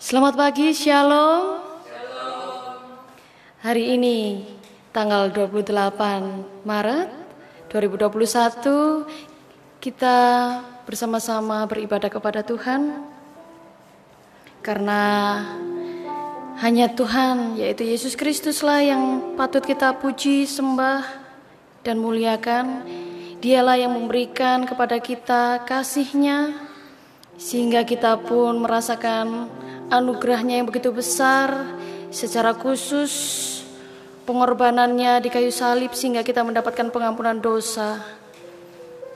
Selamat pagi, Shalom. Hari ini tanggal 28 Maret 2021 kita bersama-sama beribadah kepada Tuhan karena hanya Tuhan yaitu Yesus Kristuslah yang patut kita puji, sembah dan muliakan. Dialah yang memberikan kepada kita kasihnya sehingga kita pun merasakan anugerahnya yang begitu besar secara khusus pengorbanannya di kayu salib sehingga kita mendapatkan pengampunan dosa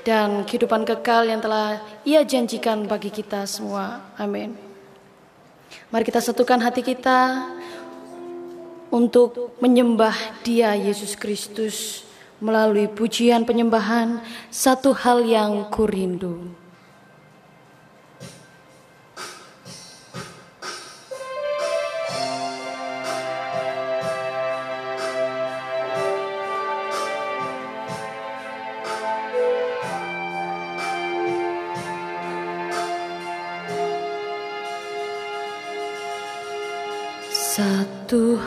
dan kehidupan kekal yang telah ia janjikan bagi kita semua. Amin. Mari kita satukan hati kita untuk menyembah dia Yesus Kristus melalui pujian penyembahan satu hal yang kurindu. Satu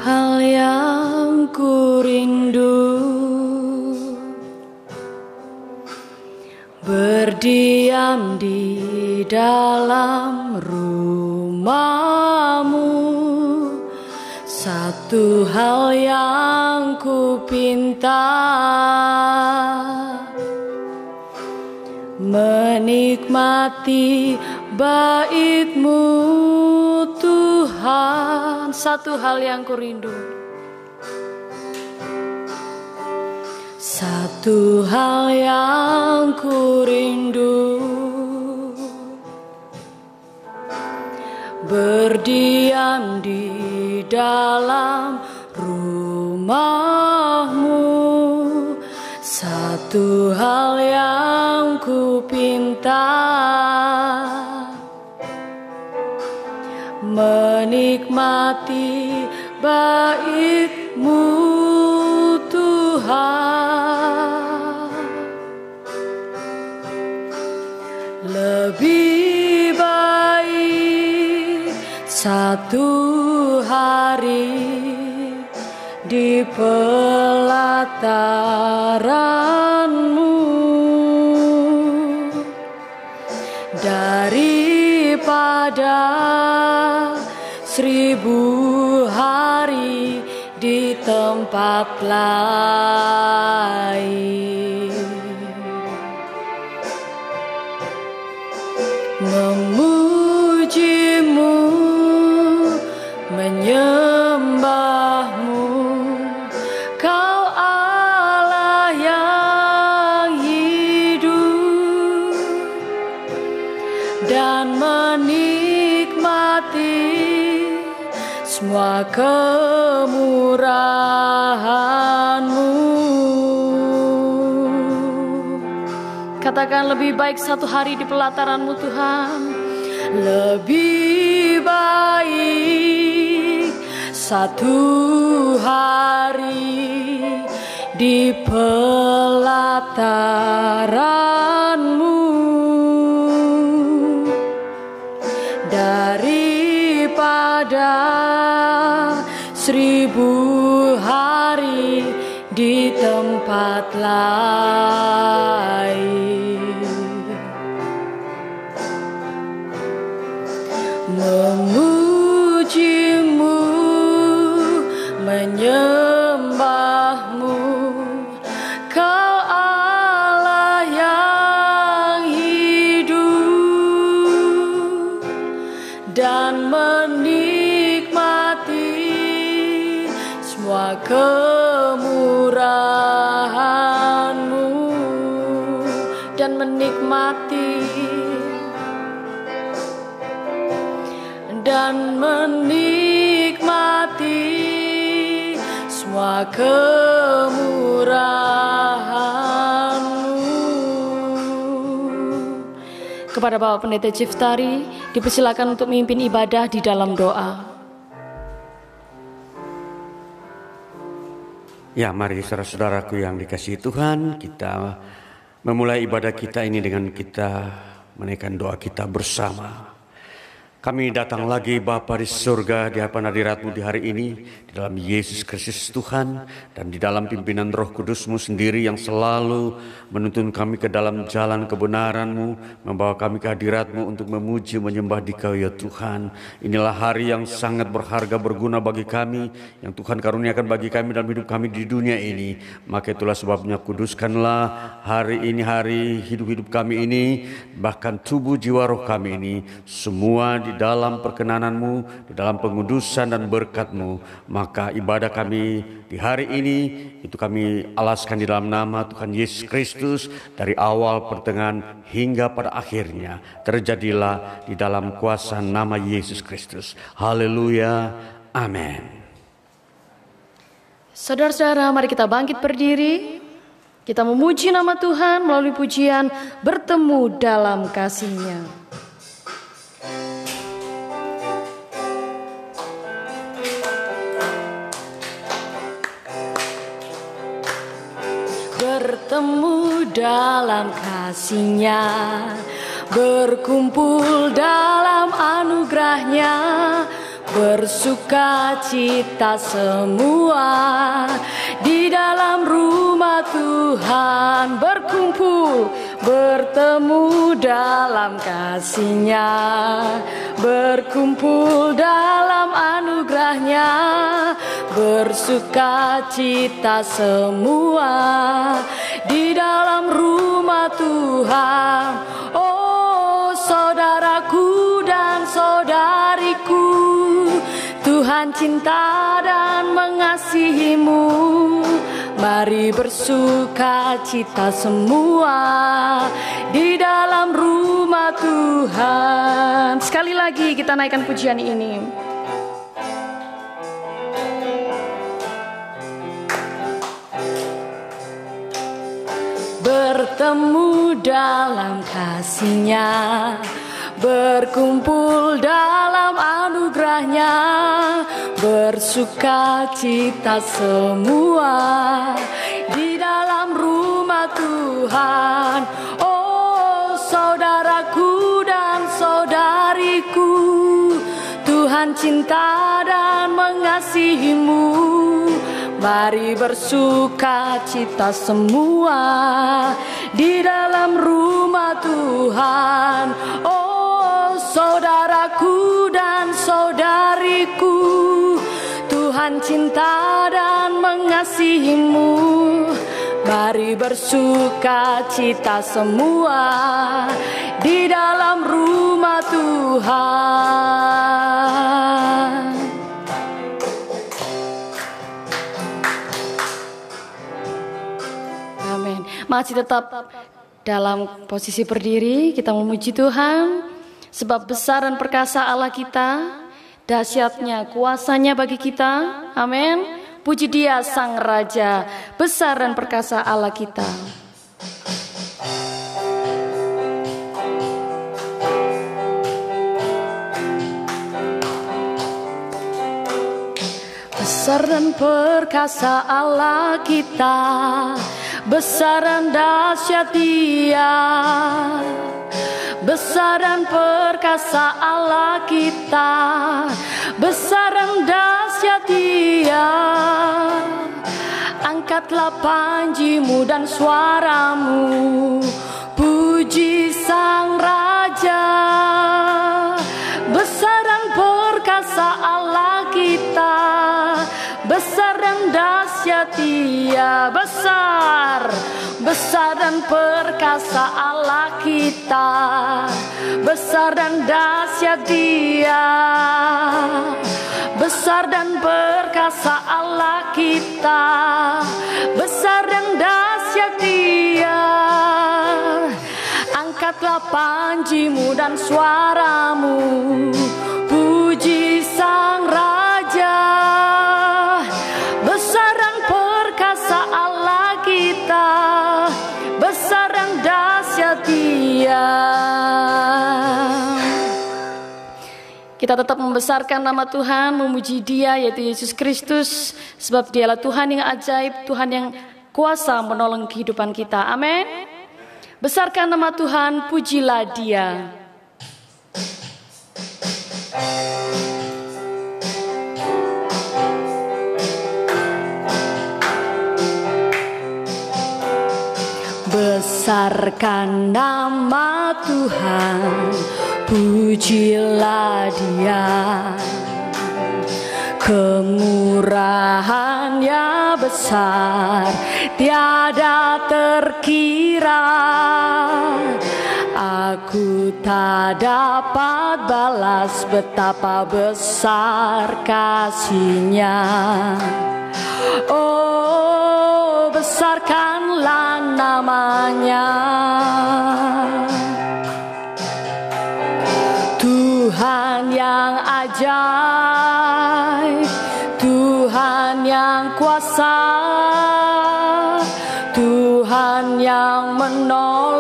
hal yang ku rindu. Berdiam di dalam rumahmu. Satu hal yang ku pinta. Menikmati baitmu Tuhan Satu hal yang ku rindu. Satu hal yang ku rindu. Berdiam di dalam rumahmu. Satu hal yang ku pinta menikmati baitmu Tuhan. Lebih baik satu hari di pelataranmu daripada tempat lain. Memujimu menyembahmu. Kau Allah yang hidup dan menikmati semua kemurahanmu Katakan lebih baik satu hari di pelataranmu Tuhan. Lebih baik satu hari di pelataranmu Daripada seribu hari di tempat lain memujimu kemurahanmu kepada Bapak Pendeta Ciftari dipersilakan untuk memimpin ibadah di dalam doa. Ya, mari saudara-saudaraku yang dikasihi Tuhan, kita memulai ibadah kita ini dengan kita menaikkan doa kita bersama. Kami datang lagi Bapa di surga di hadapan hadiratmu di hari ini di dalam Yesus Kristus Tuhan dan di dalam pimpinan roh kudusmu sendiri yang selalu menuntun kami ke dalam jalan kebenaranmu membawa kami ke hadiratmu untuk memuji menyembah di kau ya Tuhan. Inilah hari yang sangat berharga berguna bagi kami yang Tuhan karuniakan bagi kami dalam hidup kami di dunia ini. Maka itulah sebabnya kuduskanlah hari ini hari hidup-hidup kami ini bahkan tubuh jiwa roh kami ini semua di dalam perkenananmu, di dalam pengudusan dan berkatmu. Maka ibadah kami di hari ini, itu kami alaskan di dalam nama Tuhan Yesus Kristus dari awal pertengahan hingga pada akhirnya. Terjadilah di dalam kuasa nama Yesus Kristus. Haleluya. Amin. Saudara-saudara, mari kita bangkit berdiri. Kita memuji nama Tuhan melalui pujian bertemu dalam kasihnya. Bertemu dalam kasihnya Berkumpul dalam anugerahnya Bersuka cita semua. Di dalam rumah Tuhan berkumpul bertemu dalam kasihnya berkumpul dalam anugerahnya bersuka cita semua di dalam rumah Tuhan. Oh saudaraku dan saudariku Tuhan cinta dan mengasihimu. Mari bersuka cita semua di dalam rumah Tuhan. Sekali lagi kita naikkan pujian ini Bertemu dalam kasihnya berkumpul dalam anugerahnya bersuka cita semua di dalam rumah Tuhan. Oh saudaraku dan saudariku Tuhan cinta dan mengasihimu Mari bersuka cita semua di dalam rumah Tuhan. Oh saudaraku dan saudariku Tuhan cinta dan mengasihimu Mari bersuka cita semua di dalam rumah Tuhan. Masih tetap dalam posisi berdiri, kita memuji Tuhan. Sebab besar dan perkasa Allah kita, dahsyatnya kuasanya bagi kita. Amin. Puji dia sang raja, besar dan perkasa Allah kita. Besar dan perkasa Allah kita, besar dan dahsyat dia. Besar dan perkasa Allah kita. Besar dan dahsyat dia. Angkatlah panjimu dan suaramu. Puji sang raja dia Besar Besar dan perkasa Allah kita. Besar dan dahsyat dia. Besar dan perkasa Allah kita. Besar dan dahsyat dia. Angkatlah panjimu dan suaramu. Puji sang raja Kita tetap membesarkan nama Tuhan, memuji Dia yaitu Yesus Kristus sebab Dialah Tuhan yang ajaib, Tuhan yang kuasa menolong kehidupan kita. Amin. Besarkan nama Tuhan, pujilah Dia. Besarkan nama Tuhan, pujilah Dia. Kemurahannya besar, tiada terkira. Aku tak dapat balas betapa besar kasihnya. Oh, namanya. Tuhan yang ajaib, Tuhan yang kuasa, Tuhan yang menolong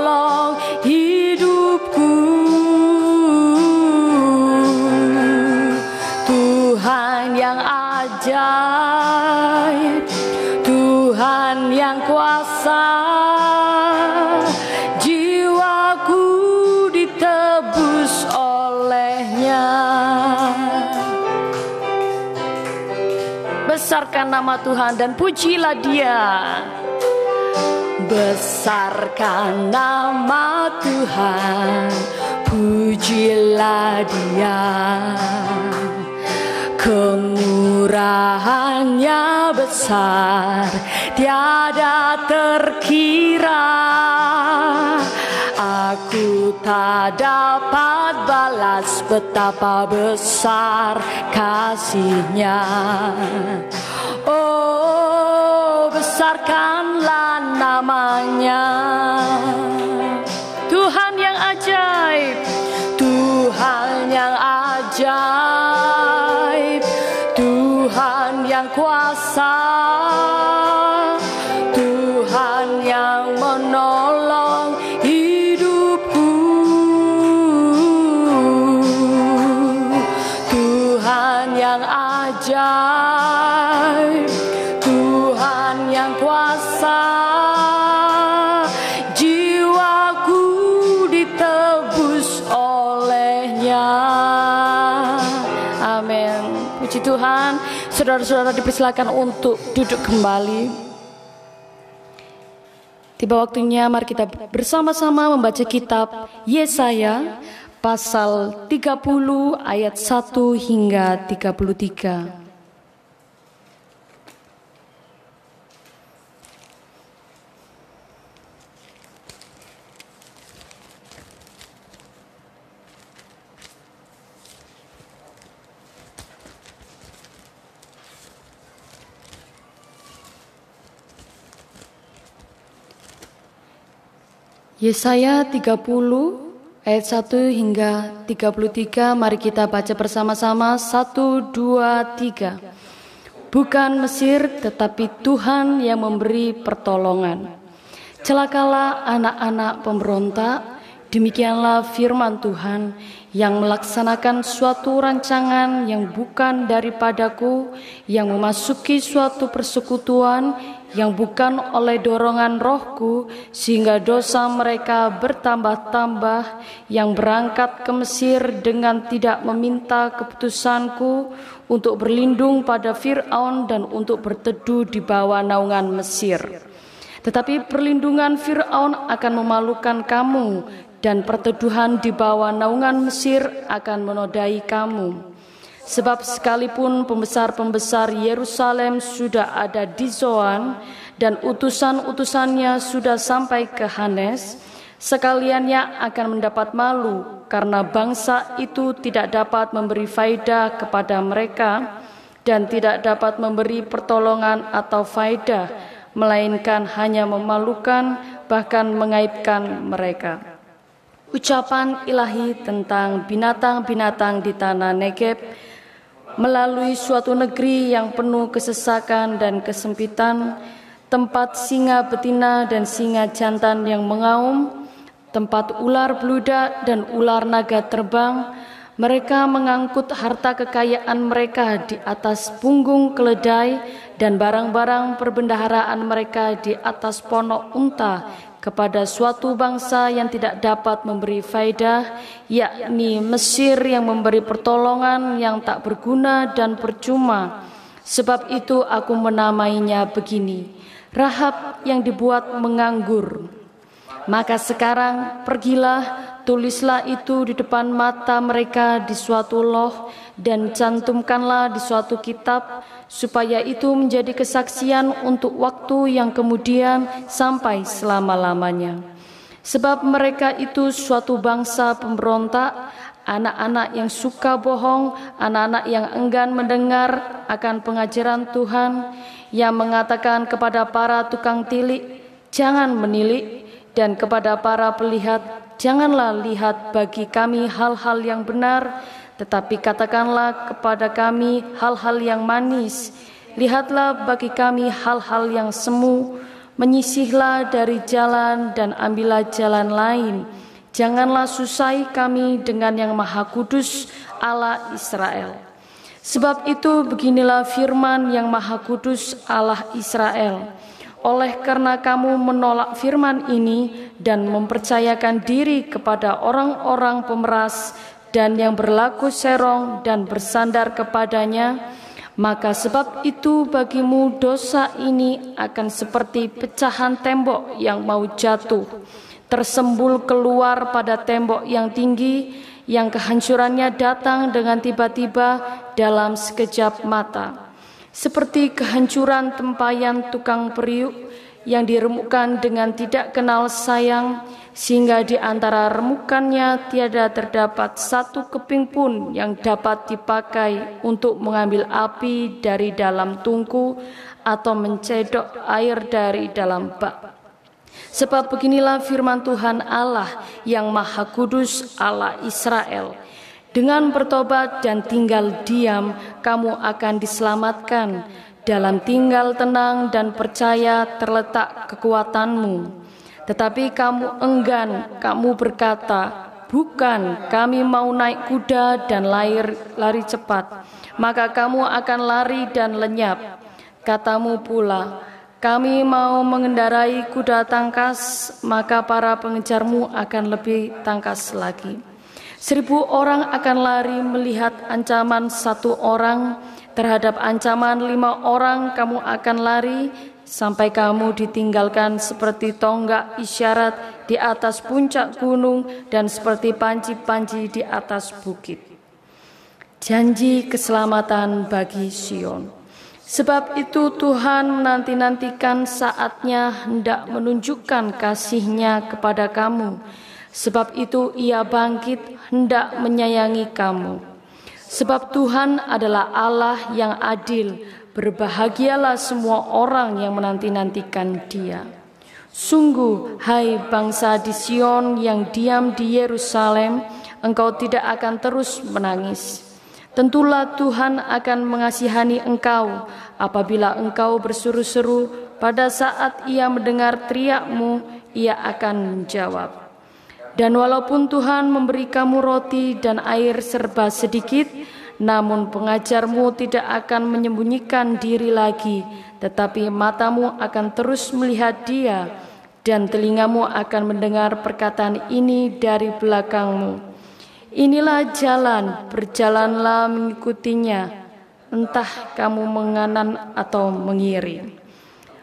Besarkan nama Tuhan dan pujilah Dia. Besarkan nama Tuhan, pujilah Dia. Kemurahannya besar, tiada terkira. Aku tak dapat balas betapa besar kasihnya. Oh, besarkanlah namanya. Saudara-saudara dipersilakan untuk duduk kembali. Tiba waktunya mari kita bersama-sama membaca kitab Yesaya pasal 30 ayat 1 hingga 33. Yesaya 30 ayat 1 hingga 33 mari kita baca bersama-sama. 1 2 3 Bukan Mesir tetapi Tuhan yang memberi pertolongan. Celakalah anak-anak pemberontak. Demikianlah firman Tuhan yang melaksanakan suatu rancangan yang bukan daripadaku yang memasuki suatu persekutuan yang bukan oleh dorongan rohku sehingga dosa mereka bertambah-tambah yang berangkat ke Mesir dengan tidak meminta keputusanku untuk berlindung pada Fir'aun dan untuk berteduh di bawah naungan Mesir. Tetapi perlindungan Fir'aun akan memalukan kamu dan perteduhan di bawah naungan Mesir akan menodai kamu. Sebab sekalipun pembesar-pembesar Yerusalem sudah ada di Zoan dan utusan-utusannya sudah sampai ke Hanes, sekaliannya akan mendapat malu karena bangsa itu tidak dapat memberi faidah kepada mereka dan tidak dapat memberi pertolongan atau faidah, melainkan hanya memalukan bahkan mengaibkan mereka. Ucapan ilahi tentang binatang-binatang di tanah Negeb melalui suatu negeri yang penuh kesesakan dan kesempitan, tempat singa betina dan singa jantan yang mengaum, tempat ular beludak dan ular naga terbang, mereka mengangkut harta kekayaan mereka di atas punggung keledai dan barang-barang perbendaharaan mereka di atas ponok unta kepada suatu bangsa yang tidak dapat memberi faidah, yakni Mesir yang memberi pertolongan yang tak berguna dan percuma. Sebab itu aku menamainya begini, Rahab yang dibuat menganggur. Maka sekarang pergilah, tulislah itu di depan mata mereka di suatu loh dan cantumkanlah di suatu kitab supaya itu menjadi kesaksian untuk waktu yang kemudian sampai selama-lamanya. Sebab mereka itu suatu bangsa pemberontak, anak-anak yang suka bohong, anak-anak yang enggan mendengar akan pengajaran Tuhan, yang mengatakan kepada para tukang tilik, "Jangan menilik," dan kepada para pelihat, janganlah lihat bagi kami hal-hal yang benar, tetapi katakanlah kepada kami hal-hal yang manis. Lihatlah bagi kami hal-hal yang semu, menyisihlah dari jalan dan ambillah jalan lain. Janganlah susai kami dengan yang maha kudus Allah Israel. Sebab itu beginilah firman yang maha kudus Allah Israel oleh karena kamu menolak firman ini dan mempercayakan diri kepada orang-orang pemeras dan yang berlaku serong dan bersandar kepadanya, maka sebab itu bagimu dosa ini akan seperti pecahan tembok yang mau jatuh, tersembul keluar pada tembok yang tinggi, yang kehancurannya datang dengan tiba-tiba dalam sekejap mata. Seperti kehancuran tempayan tukang periuk yang diremukkan dengan tidak kenal sayang, sehingga di antara remukannya tiada terdapat satu keping pun yang dapat dipakai untuk mengambil api dari dalam tungku atau mencedok air dari dalam bak. Sebab beginilah firman Tuhan Allah yang Maha Kudus, Allah Israel dengan bertobat dan tinggal diam, kamu akan diselamatkan. Dalam tinggal tenang dan percaya terletak kekuatanmu. Tetapi kamu enggan, kamu berkata, Bukan, kami mau naik kuda dan lari, lari cepat. Maka kamu akan lari dan lenyap. Katamu pula, kami mau mengendarai kuda tangkas, maka para pengejarmu akan lebih tangkas lagi. Seribu orang akan lari melihat ancaman satu orang, terhadap ancaman lima orang kamu akan lari, sampai kamu ditinggalkan seperti tonggak isyarat di atas puncak gunung dan seperti panci-panci di atas bukit. Janji keselamatan bagi Sion. Sebab itu Tuhan menanti-nantikan saatnya hendak menunjukkan kasihnya kepada kamu Sebab itu ia bangkit hendak menyayangi kamu. Sebab Tuhan adalah Allah yang adil. Berbahagialah semua orang yang menanti-nantikan dia. Sungguh, hai bangsa di Sion yang diam di Yerusalem, engkau tidak akan terus menangis. Tentulah Tuhan akan mengasihani engkau apabila engkau berseru-seru pada saat ia mendengar teriakmu, ia akan menjawab. Dan walaupun Tuhan memberi kamu roti dan air serba sedikit, namun pengajarmu tidak akan menyembunyikan diri lagi, tetapi matamu akan terus melihat dia, dan telingamu akan mendengar perkataan ini dari belakangmu. Inilah jalan, berjalanlah mengikutinya, entah kamu menganan atau mengiri.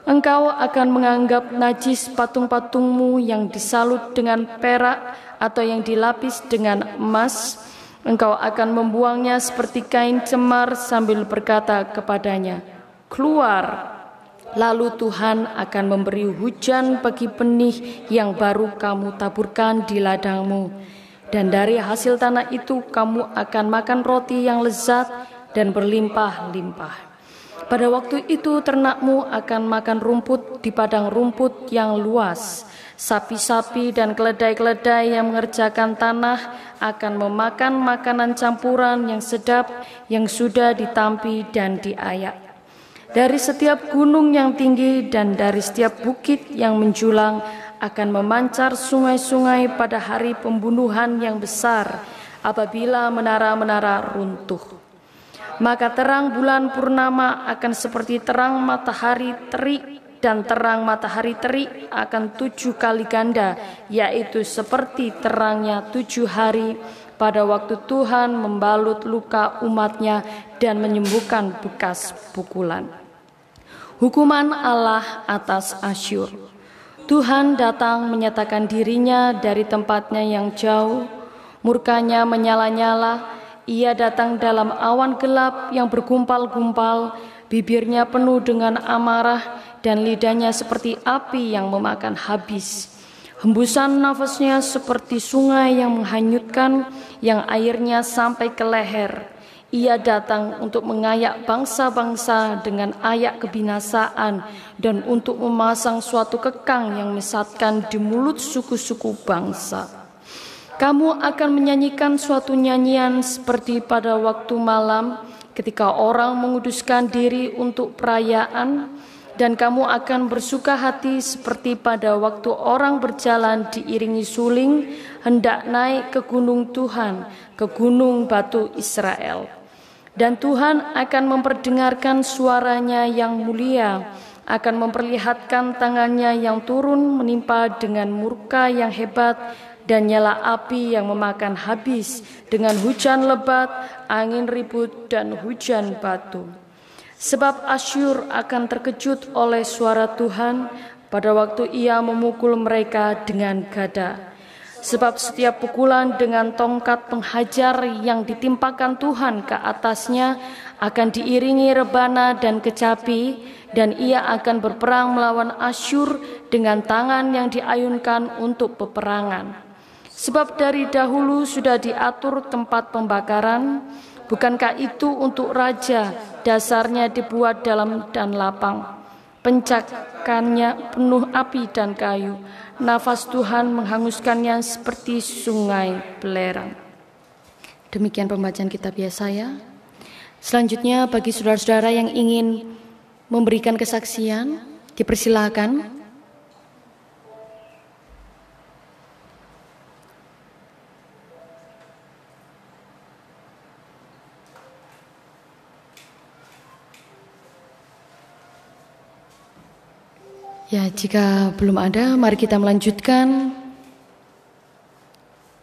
Engkau akan menganggap najis patung-patungmu yang disalut dengan perak atau yang dilapis dengan emas. Engkau akan membuangnya seperti kain cemar sambil berkata kepadanya, "Keluar!" Lalu Tuhan akan memberi hujan bagi benih yang baru kamu taburkan di ladangmu. Dan dari hasil tanah itu kamu akan makan roti yang lezat dan berlimpah-limpah. Pada waktu itu ternakmu akan makan rumput di padang rumput yang luas. Sapi-sapi dan keledai-keledai yang mengerjakan tanah akan memakan makanan campuran yang sedap yang sudah ditampi dan diayak. Dari setiap gunung yang tinggi dan dari setiap bukit yang menjulang akan memancar sungai-sungai pada hari pembunuhan yang besar apabila menara-menara runtuh maka terang bulan purnama akan seperti terang matahari terik dan terang matahari terik akan tujuh kali ganda, yaitu seperti terangnya tujuh hari pada waktu Tuhan membalut luka umatnya dan menyembuhkan bekas pukulan. Hukuman Allah atas Asyur. Tuhan datang menyatakan dirinya dari tempatnya yang jauh, murkanya menyala-nyala, ia datang dalam awan gelap yang bergumpal-gumpal, bibirnya penuh dengan amarah dan lidahnya seperti api yang memakan habis. Hembusan nafasnya seperti sungai yang menghanyutkan, yang airnya sampai ke leher. Ia datang untuk mengayak bangsa-bangsa dengan ayak kebinasaan dan untuk memasang suatu kekang yang mesatkan di mulut suku-suku bangsa. Kamu akan menyanyikan suatu nyanyian seperti pada waktu malam ketika orang menguduskan diri untuk perayaan dan kamu akan bersuka hati seperti pada waktu orang berjalan diiringi suling hendak naik ke gunung Tuhan, ke gunung batu Israel. Dan Tuhan akan memperdengarkan suaranya yang mulia, akan memperlihatkan tangannya yang turun menimpa dengan murka yang hebat dan nyala api yang memakan habis dengan hujan lebat, angin ribut, dan hujan batu. Sebab Asyur akan terkejut oleh suara Tuhan pada waktu ia memukul mereka dengan gada Sebab setiap pukulan dengan tongkat penghajar yang ditimpakan Tuhan ke atasnya akan diiringi rebana dan kecapi dan ia akan berperang melawan Asyur dengan tangan yang diayunkan untuk peperangan. Sebab dari dahulu sudah diatur tempat pembakaran, bukankah itu untuk raja dasarnya dibuat dalam dan lapang, pencakannya penuh api dan kayu, nafas Tuhan menghanguskannya seperti sungai belerang. Demikian pembacaan kitab Yesaya. Selanjutnya bagi saudara-saudara yang ingin memberikan kesaksian, dipersilakan Ya, jika belum ada, mari kita melanjutkan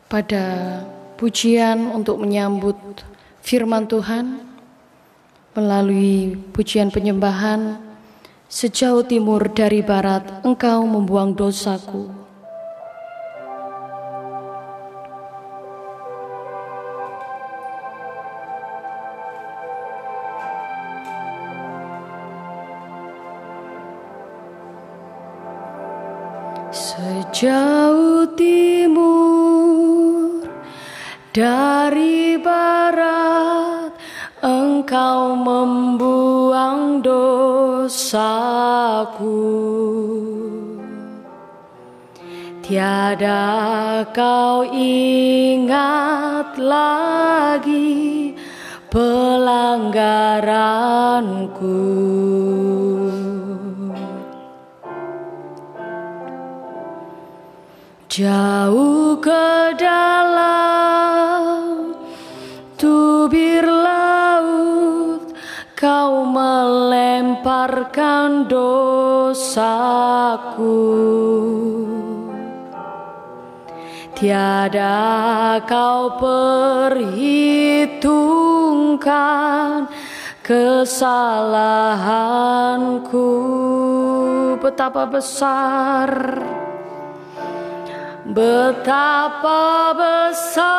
pada pujian untuk menyambut firman Tuhan melalui pujian penyembahan sejauh timur dari barat engkau membuang dosaku. Jauh timur dari barat engkau membuang dosaku. Tiada kau ingat lagi pelanggaranku Jauh ke dalam tubir laut Kau melemparkan dosaku. Tiada kau perhitungkan kesalahanku. Betapa besar Betapa besar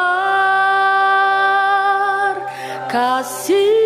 kasih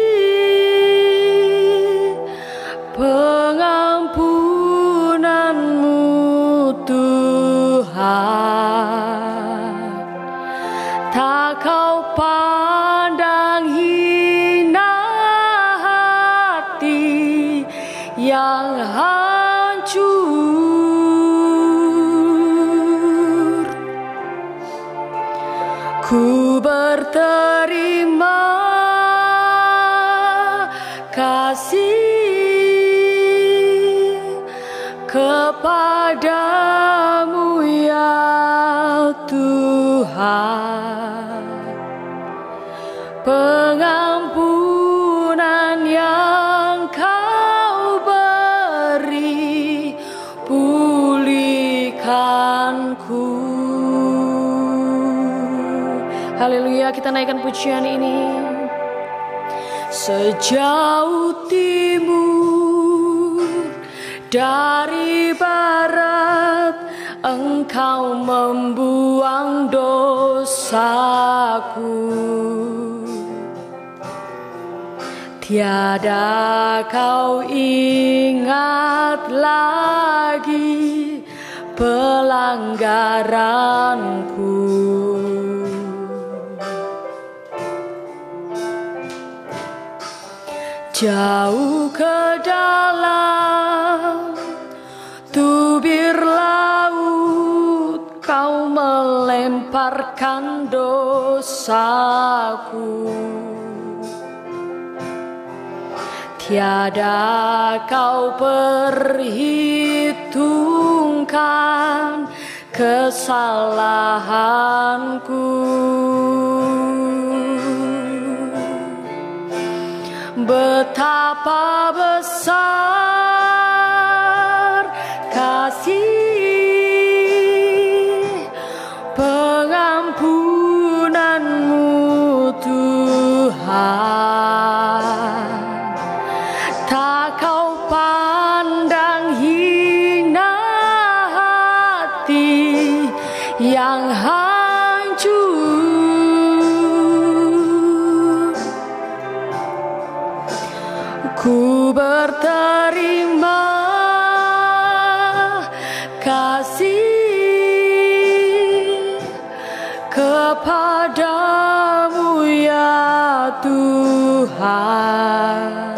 Haleluya, kita naikkan pujian ini. Sejauh timur dari barat engkau membuang dosaku Tiada kau ingat lagi pelanggaranku Jauh ke dalam tubir laut kau melemparkan dosaku. Tiada kau perhitungkan kesalahanku Betapa besar Tuhan.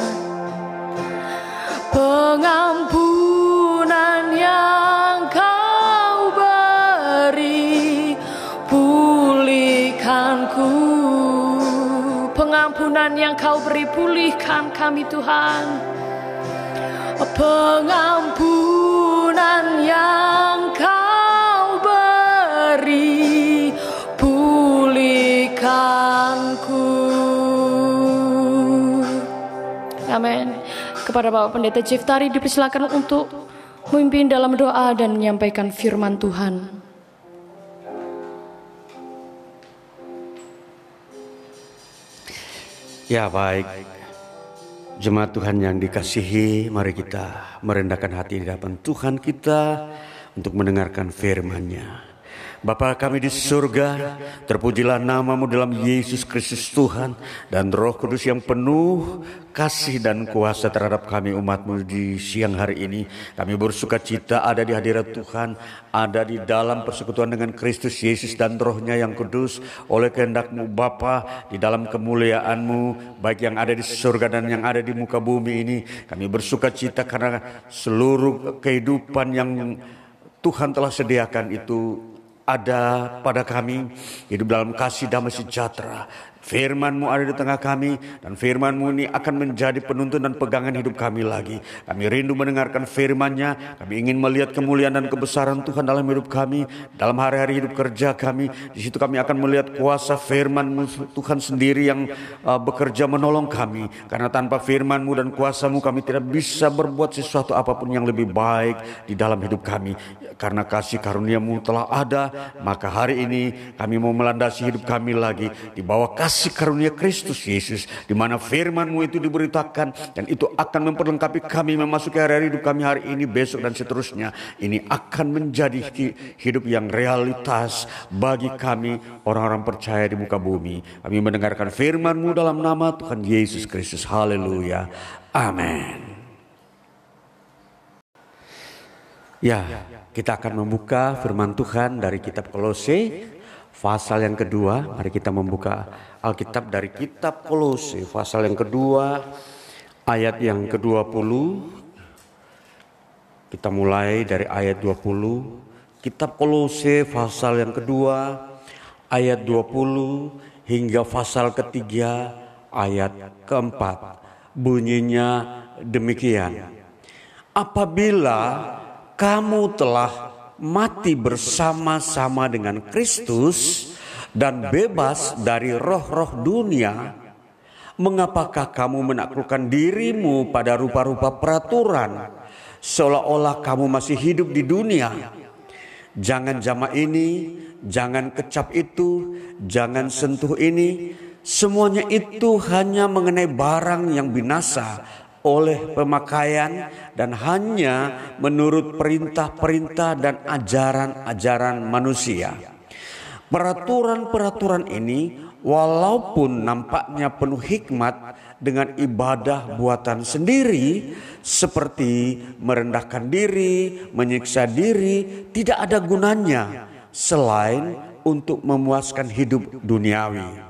Pengampunan yang kau beri pulihkan kami Tuhan. Pengampunan yang kepada Bapak Pendeta Ciftari dipersilakan untuk memimpin dalam doa dan menyampaikan firman Tuhan. Ya baik Jemaat Tuhan yang dikasihi Mari kita merendahkan hati di hadapan Tuhan kita Untuk mendengarkan firman-Nya Bapa kami di surga, terpujilah namamu dalam Yesus Kristus Tuhan dan roh kudus yang penuh kasih dan kuasa terhadap kami umatmu di siang hari ini. Kami bersuka cita ada di hadirat Tuhan, ada di dalam persekutuan dengan Kristus Yesus dan rohnya yang kudus oleh kehendakmu Bapa di dalam kemuliaanmu baik yang ada di surga dan yang ada di muka bumi ini. Kami bersuka cita karena seluruh kehidupan yang Tuhan telah sediakan itu ada pada kami, hidup dalam kasih damai sejahtera, Firmanmu ada di tengah kami dan firmanmu ini akan menjadi penuntun dan pegangan hidup kami lagi. Kami rindu mendengarkan firmannya. Kami ingin melihat kemuliaan dan kebesaran Tuhan dalam hidup kami. Dalam hari-hari hidup kerja kami. Di situ kami akan melihat kuasa firmanmu Tuhan sendiri yang uh, bekerja menolong kami. Karena tanpa firmanmu dan kuasamu kami tidak bisa berbuat sesuatu apa pun yang lebih baik di dalam hidup kami. Karena kasih karuniamu telah ada. Maka hari ini kami mau melandasi hidup kami lagi. Di bawah kasih kasih karunia Kristus Yesus di mana firman-Mu itu diberitakan dan itu akan memperlengkapi kami memasuki hari-hari hidup kami hari ini, besok dan seterusnya. Ini akan menjadi hidup yang realitas bagi kami orang-orang percaya di muka bumi. Kami mendengarkan firman-Mu dalam nama Tuhan Yesus Kristus. Haleluya. Amin. Ya, kita akan membuka firman Tuhan dari kitab Kolose pasal yang kedua. Mari kita membuka Alkitab dari kitab Kolose pasal yang kedua ayat yang ke-20 kita mulai dari ayat 20 kitab Kolose pasal yang kedua ayat 20 hingga pasal ketiga ayat keempat. Bunyinya demikian. Apabila kamu telah mati bersama-sama dengan Kristus dan bebas dari roh-roh dunia, mengapakah kamu menaklukkan dirimu pada rupa-rupa peraturan, seolah-olah kamu masih hidup di dunia? Jangan jama ini, jangan kecap itu, jangan sentuh ini. Semuanya itu hanya mengenai barang yang binasa, oleh pemakaian dan hanya menurut perintah-perintah dan ajaran-ajaran manusia. Peraturan-peraturan ini walaupun nampaknya penuh hikmat dengan ibadah buatan sendiri seperti merendahkan diri, menyiksa diri, tidak ada gunanya selain untuk memuaskan hidup duniawi.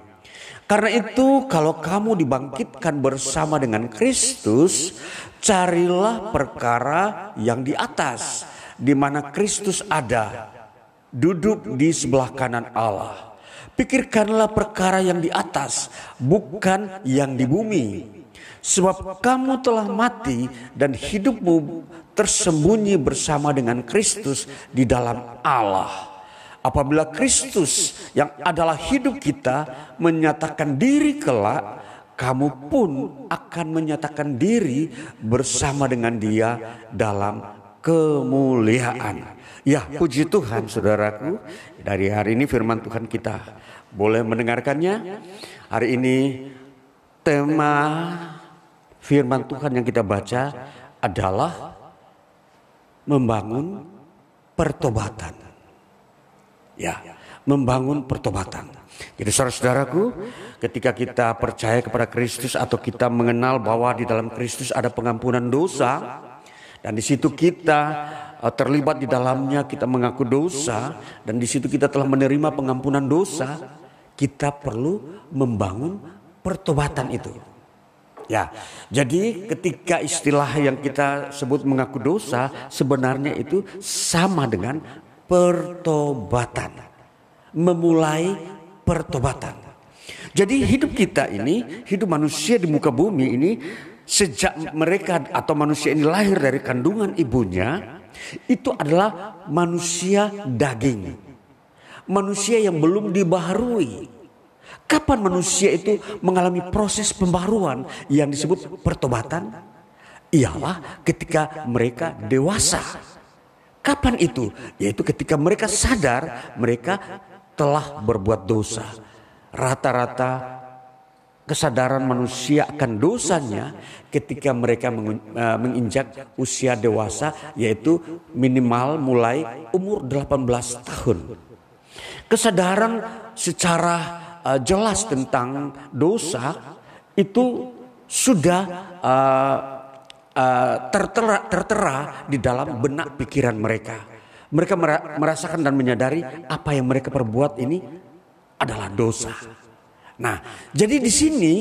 Karena itu kalau kamu dibangkitkan bersama dengan Kristus, carilah perkara yang di atas, di mana Kristus ada, duduk di sebelah kanan Allah. Pikirkanlah perkara yang di atas, bukan yang di bumi. Sebab kamu telah mati dan hidupmu tersembunyi bersama dengan Kristus di dalam Allah. Apabila Kristus yang adalah hidup kita menyatakan diri kelak, kamu pun akan menyatakan diri bersama dengan Dia dalam kemuliaan. Ya, puji Tuhan, saudaraku. Dari hari ini, firman Tuhan kita boleh mendengarkannya. Hari ini, tema firman Tuhan yang kita baca adalah membangun pertobatan ya membangun pertobatan. Jadi saudara-saudaraku, ketika kita percaya kepada Kristus atau kita mengenal bahwa di dalam Kristus ada pengampunan dosa dan di situ kita terlibat di dalamnya kita mengaku dosa dan di situ kita telah menerima pengampunan dosa, kita perlu membangun pertobatan itu. Ya, jadi ketika istilah yang kita sebut mengaku dosa sebenarnya itu sama dengan pertobatan. Memulai pertobatan. Jadi hidup kita ini, hidup manusia di muka bumi ini sejak mereka atau manusia ini lahir dari kandungan ibunya itu adalah manusia daging. Manusia yang belum dibaharui. Kapan manusia itu mengalami proses pembaruan yang disebut pertobatan? Ialah ketika mereka dewasa Kapan itu? Yaitu ketika mereka sadar mereka telah berbuat dosa. Rata-rata kesadaran manusia akan dosanya ketika mereka e, menginjak usia dewasa yaitu minimal mulai umur 18 tahun. Kesadaran secara e, jelas tentang dosa itu sudah uh, tertera, tertera di dalam benak pikiran mereka. Mereka merasakan dan menyadari apa yang mereka perbuat ini adalah dosa. Nah, jadi di sini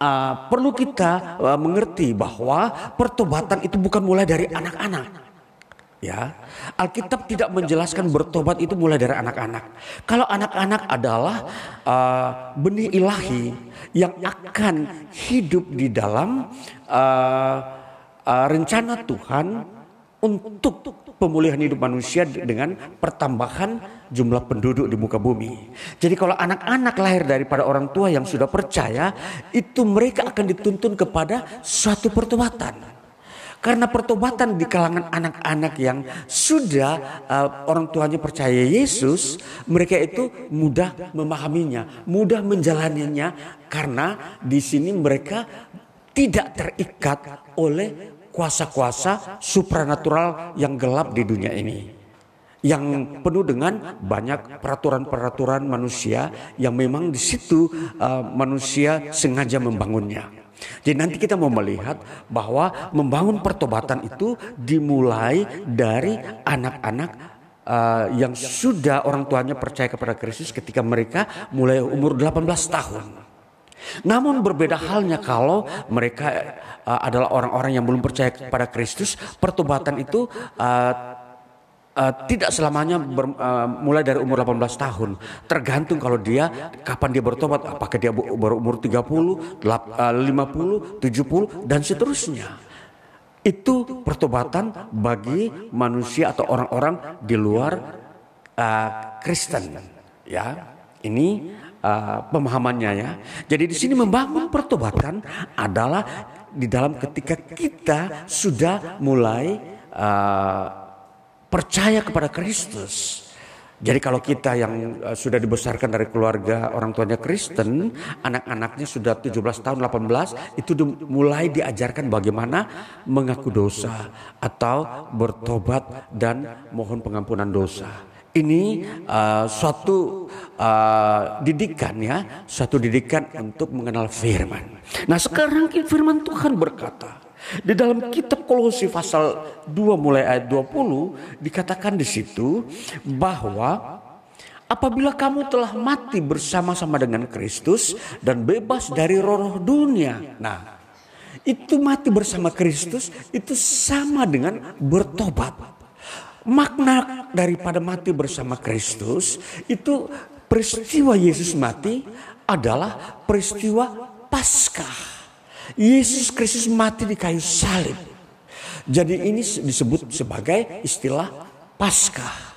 uh, perlu kita uh, mengerti bahwa pertobatan itu bukan mulai dari anak-anak. Ya, Alkitab tidak menjelaskan bertobat itu mulai dari anak-anak. Kalau anak-anak adalah uh, benih ilahi yang akan hidup di dalam uh, uh, rencana Tuhan untuk pemulihan hidup manusia dengan pertambahan jumlah penduduk di muka bumi. Jadi kalau anak-anak lahir daripada orang tua yang sudah percaya, itu mereka akan dituntun kepada suatu pertobatan. Karena pertobatan di kalangan anak-anak yang sudah uh, orang tuanya percaya Yesus, mereka itu mudah memahaminya, mudah menjalaninya karena di sini mereka tidak terikat oleh kuasa-kuasa supranatural yang gelap di dunia ini. Yang penuh dengan banyak peraturan-peraturan manusia yang memang di situ uh, manusia sengaja membangunnya. Jadi nanti kita mau melihat bahwa membangun pertobatan itu dimulai dari anak-anak uh, yang sudah orang tuanya percaya kepada Kristus ketika mereka mulai umur 18 tahun. Namun berbeda halnya kalau mereka uh, adalah orang-orang yang belum percaya kepada Kristus, pertobatan itu uh, uh, tidak selamanya ber, uh, mulai dari umur 18 tahun. Tergantung kalau dia kapan dia bertobat, apakah dia baru umur 30, 50, 70 dan seterusnya. Itu pertobatan bagi manusia atau orang-orang di luar uh, Kristen. Ya, ini uh, pemahamannya ya. Jadi di sini membangun pertobatan adalah di dalam ketika kita sudah mulai uh, percaya kepada Kristus. Jadi kalau kita yang uh, sudah dibesarkan dari keluarga orang tuanya Kristen, anak-anaknya sudah 17 tahun 18, itu mulai diajarkan bagaimana mengaku dosa atau bertobat dan mohon pengampunan dosa. Ini uh, suatu uh, didikan ya, suatu didikan untuk mengenal firman. Nah sekarang firman Tuhan berkata, di dalam kitab Kolose pasal 2 mulai ayat 20 dikatakan di situ bahwa apabila kamu telah mati bersama-sama dengan Kristus dan bebas dari roh-roh dunia. Nah, itu mati bersama Kristus itu sama dengan bertobat. Makna daripada mati bersama Kristus itu peristiwa Yesus mati adalah peristiwa Paskah. Yesus Kristus mati di kayu salib. Jadi ini disebut sebagai istilah Paskah.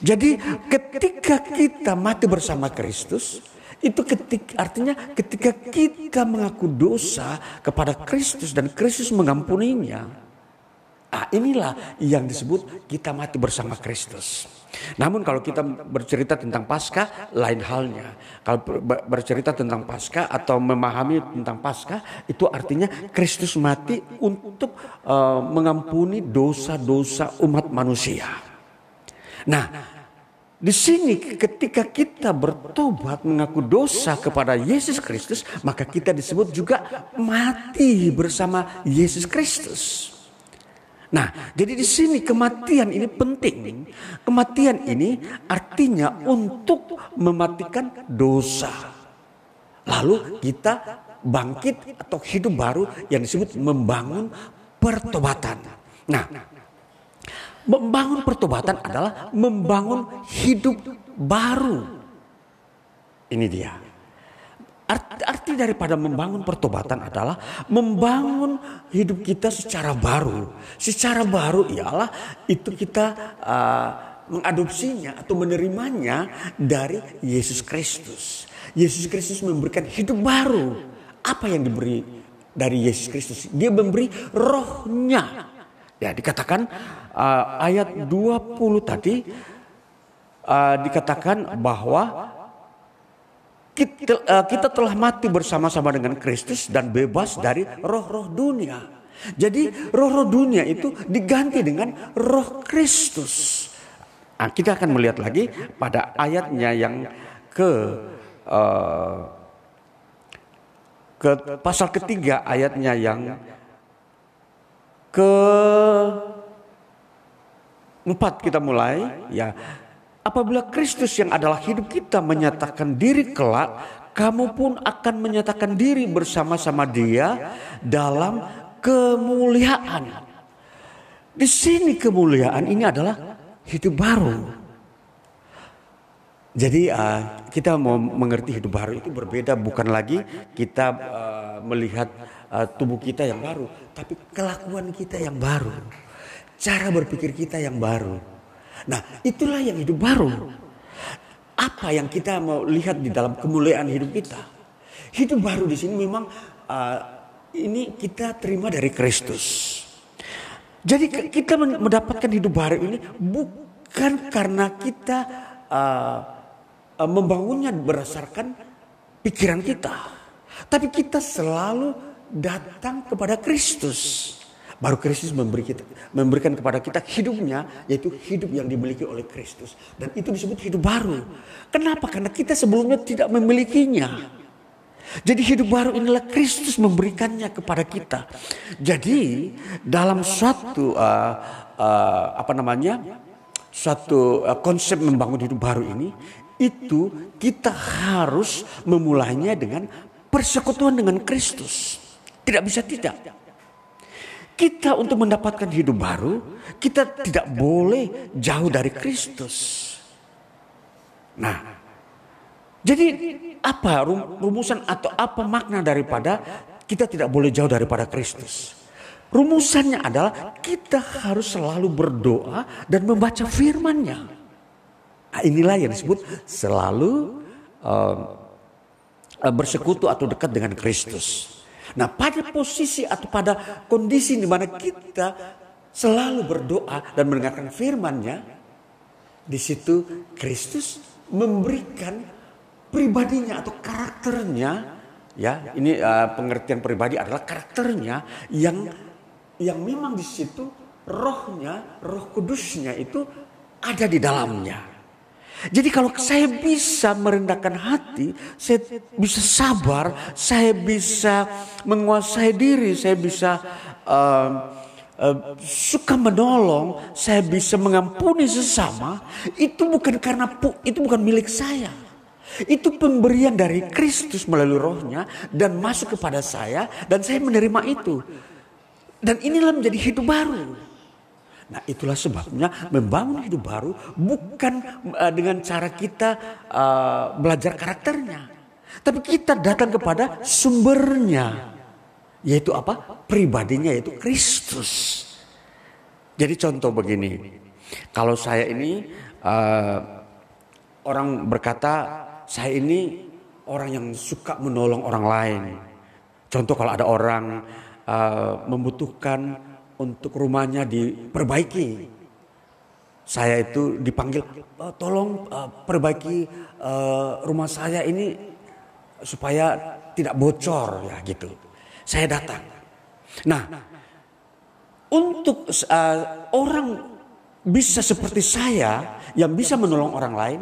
Jadi ketika kita mati bersama Kristus, itu ketika artinya ketika kita mengaku dosa kepada Kristus dan Kristus mengampuninya. Ah, inilah yang disebut kita mati bersama Kristus. Namun kalau kita bercerita tentang Paskah lain halnya. Kalau bercerita tentang Paskah atau memahami tentang Paskah itu artinya Kristus mati untuk uh, mengampuni dosa-dosa umat manusia. Nah, di sini ketika kita bertobat mengaku dosa kepada Yesus Kristus, maka kita disebut juga mati bersama Yesus Kristus. Nah, jadi di sini kematian ini penting. Kematian ini artinya untuk mematikan dosa. Lalu kita bangkit atau hidup baru yang disebut membangun pertobatan. Nah, membangun pertobatan adalah membangun hidup baru. Ini dia. Arti, arti daripada membangun pertobatan adalah membangun hidup kita secara baru. Secara baru ialah itu kita uh, mengadopsinya atau menerimanya dari Yesus Kristus. Yesus Kristus memberikan hidup baru. Apa yang diberi dari Yesus Kristus? Dia memberi rohnya. Ya dikatakan uh, ayat 20 tadi uh, dikatakan bahwa kita, uh, kita telah mati bersama-sama dengan Kristus dan bebas dari roh-roh dunia. Jadi roh-roh dunia itu diganti dengan roh Kristus. Nah, kita akan melihat lagi pada ayatnya yang ke uh, ke pasal ketiga ayatnya yang ke empat kita mulai ya Apabila Kristus yang adalah hidup kita menyatakan diri kelak, kamu pun akan menyatakan diri bersama-sama Dia dalam kemuliaan. Di sini kemuliaan ini adalah hidup baru. Jadi uh, kita mau mengerti hidup baru itu berbeda bukan lagi kita uh, melihat uh, tubuh kita yang baru, tapi kelakuan kita yang baru, cara berpikir kita yang baru. Nah, itulah yang hidup baru. Apa yang kita mau lihat di dalam kemuliaan hidup kita? Hidup baru di sini memang uh, ini kita terima dari Kristus. Jadi kita mendapatkan hidup baru ini bukan karena kita uh, membangunnya berdasarkan pikiran kita, tapi kita selalu datang kepada Kristus. Baru Kristus memberi kita, memberikan kepada kita hidupnya, yaitu hidup yang dimiliki oleh Kristus. Dan itu disebut hidup baru. Kenapa? Karena kita sebelumnya tidak memilikinya. Jadi hidup baru inilah Kristus memberikannya kepada kita. Jadi dalam suatu uh, uh, apa namanya, suatu uh, konsep membangun hidup baru ini, itu kita harus memulainya dengan persekutuan dengan Kristus. Tidak bisa tidak. Kita untuk mendapatkan hidup baru, kita tidak boleh jauh dari Kristus. Nah, jadi apa rumusan atau apa makna daripada kita tidak boleh jauh daripada Kristus? Rumusannya adalah kita harus selalu berdoa dan membaca firman-Nya. Nah, inilah yang disebut selalu uh, bersekutu atau dekat dengan Kristus. Nah pada posisi atau pada kondisi di mana kita selalu berdoa dan mendengarkan firman-Nya, di situ Kristus memberikan pribadinya atau karakternya ya ini uh, pengertian pribadi adalah karakternya yang yang memang di situ rohnya roh kudusnya itu ada di dalamnya jadi kalau saya bisa merendahkan hati, saya bisa sabar, saya bisa menguasai diri, saya bisa uh, uh, suka menolong, saya bisa mengampuni sesama, itu bukan karena itu bukan milik saya. Itu pemberian dari Kristus melalui rohnya dan masuk kepada saya dan saya menerima itu. Dan inilah menjadi hidup baru. Nah itulah sebabnya membangun hidup baru bukan uh, dengan cara kita uh, belajar karakternya. Tapi kita datang kepada sumbernya. Yaitu apa? Pribadinya yaitu Kristus. Jadi contoh begini. Kalau saya ini uh, orang berkata saya ini orang yang suka menolong orang lain. Contoh kalau ada orang uh, membutuhkan untuk rumahnya diperbaiki. Saya itu dipanggil, oh, tolong uh, perbaiki uh, rumah saya ini supaya tidak bocor ya gitu. Saya datang. Nah, untuk orang bisa seperti saya yang bisa menolong orang lain,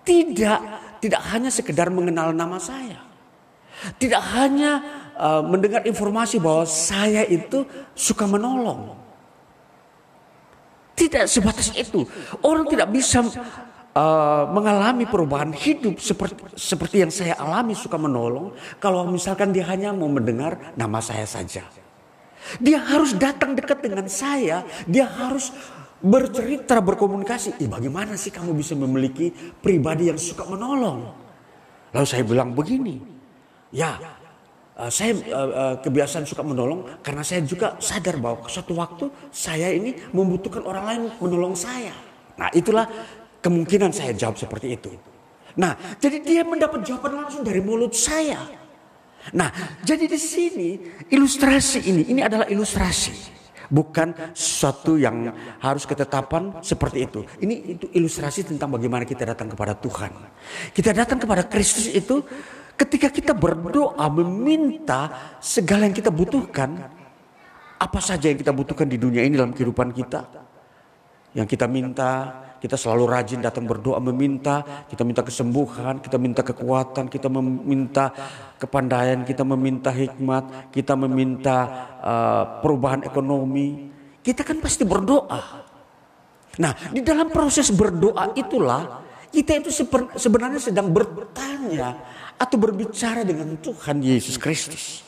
tidak tidak hanya sekedar mengenal nama saya. Tidak hanya uh, mendengar informasi bahwa saya itu suka menolong. Tidak sebatas itu. Orang tidak bisa uh, mengalami perubahan hidup seperti seperti yang saya alami suka menolong kalau misalkan dia hanya mau mendengar nama saya saja. Dia harus datang dekat dengan saya, dia harus bercerita, berkomunikasi. Eh, bagaimana sih kamu bisa memiliki pribadi yang suka menolong? Lalu saya bilang begini, Ya, uh, saya uh, uh, kebiasaan suka menolong karena saya juga sadar bahwa suatu waktu saya ini membutuhkan orang lain menolong saya. Nah, itulah kemungkinan saya jawab seperti itu. Nah, jadi dia mendapat jawaban langsung dari mulut saya. Nah, jadi di sini ilustrasi ini, ini adalah ilustrasi. Bukan sesuatu yang harus ketetapan seperti itu. Ini itu ilustrasi tentang bagaimana kita datang kepada Tuhan. Kita datang kepada Kristus itu Ketika kita berdoa meminta segala yang kita butuhkan, apa saja yang kita butuhkan di dunia ini dalam kehidupan kita, yang kita minta, kita selalu rajin datang berdoa meminta, kita minta kesembuhan, kita minta kekuatan, kita meminta kepandaian, kita meminta hikmat, kita meminta uh, perubahan ekonomi. Kita kan pasti berdoa. Nah, di dalam proses berdoa itulah kita itu sebenarnya sedang bertanya atau berbicara dengan Tuhan Yesus Kristus.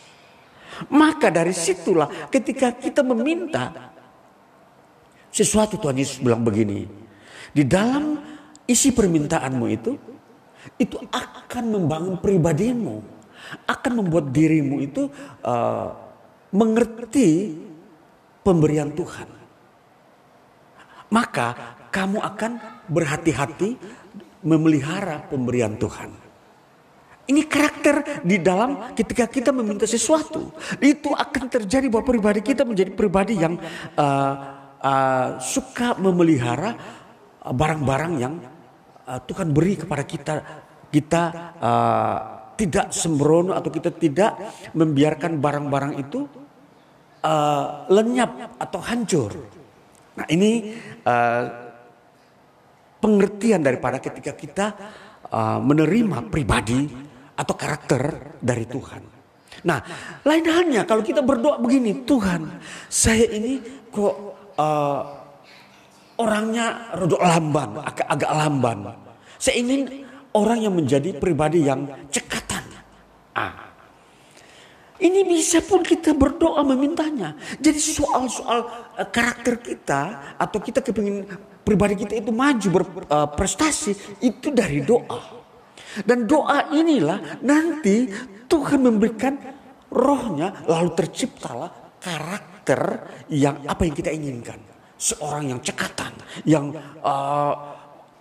Maka dari situlah ketika kita meminta sesuatu Tuhan Yesus bilang begini. Di dalam isi permintaanmu itu, itu akan membangun pribadimu. Akan membuat dirimu itu uh, mengerti pemberian Tuhan. Maka kamu akan berhati-hati memelihara pemberian Tuhan. Ini karakter di dalam ketika kita meminta sesuatu. Itu akan terjadi bahwa pribadi kita menjadi pribadi yang uh, uh, suka memelihara barang-barang yang uh, Tuhan beri kepada kita. Kita uh, tidak sembrono atau kita tidak membiarkan barang-barang itu uh, lenyap atau hancur. Nah ini uh, pengertian daripada ketika kita menerima pribadi atau karakter dari Tuhan. Nah, lain halnya kalau kita berdoa begini, Tuhan, saya ini kok uh, orangnya rodok lamban, agak agak lamban. Saya ingin orang yang menjadi pribadi yang cekatan. Ah. Ini bisa pun kita berdoa memintanya. Jadi soal-soal uh, karakter kita atau kita kepingin pribadi kita itu maju berprestasi uh, itu dari doa. Dan doa inilah nanti Tuhan memberikan rohnya lalu terciptalah karakter yang apa yang kita inginkan. Seorang yang cekatan, yang uh,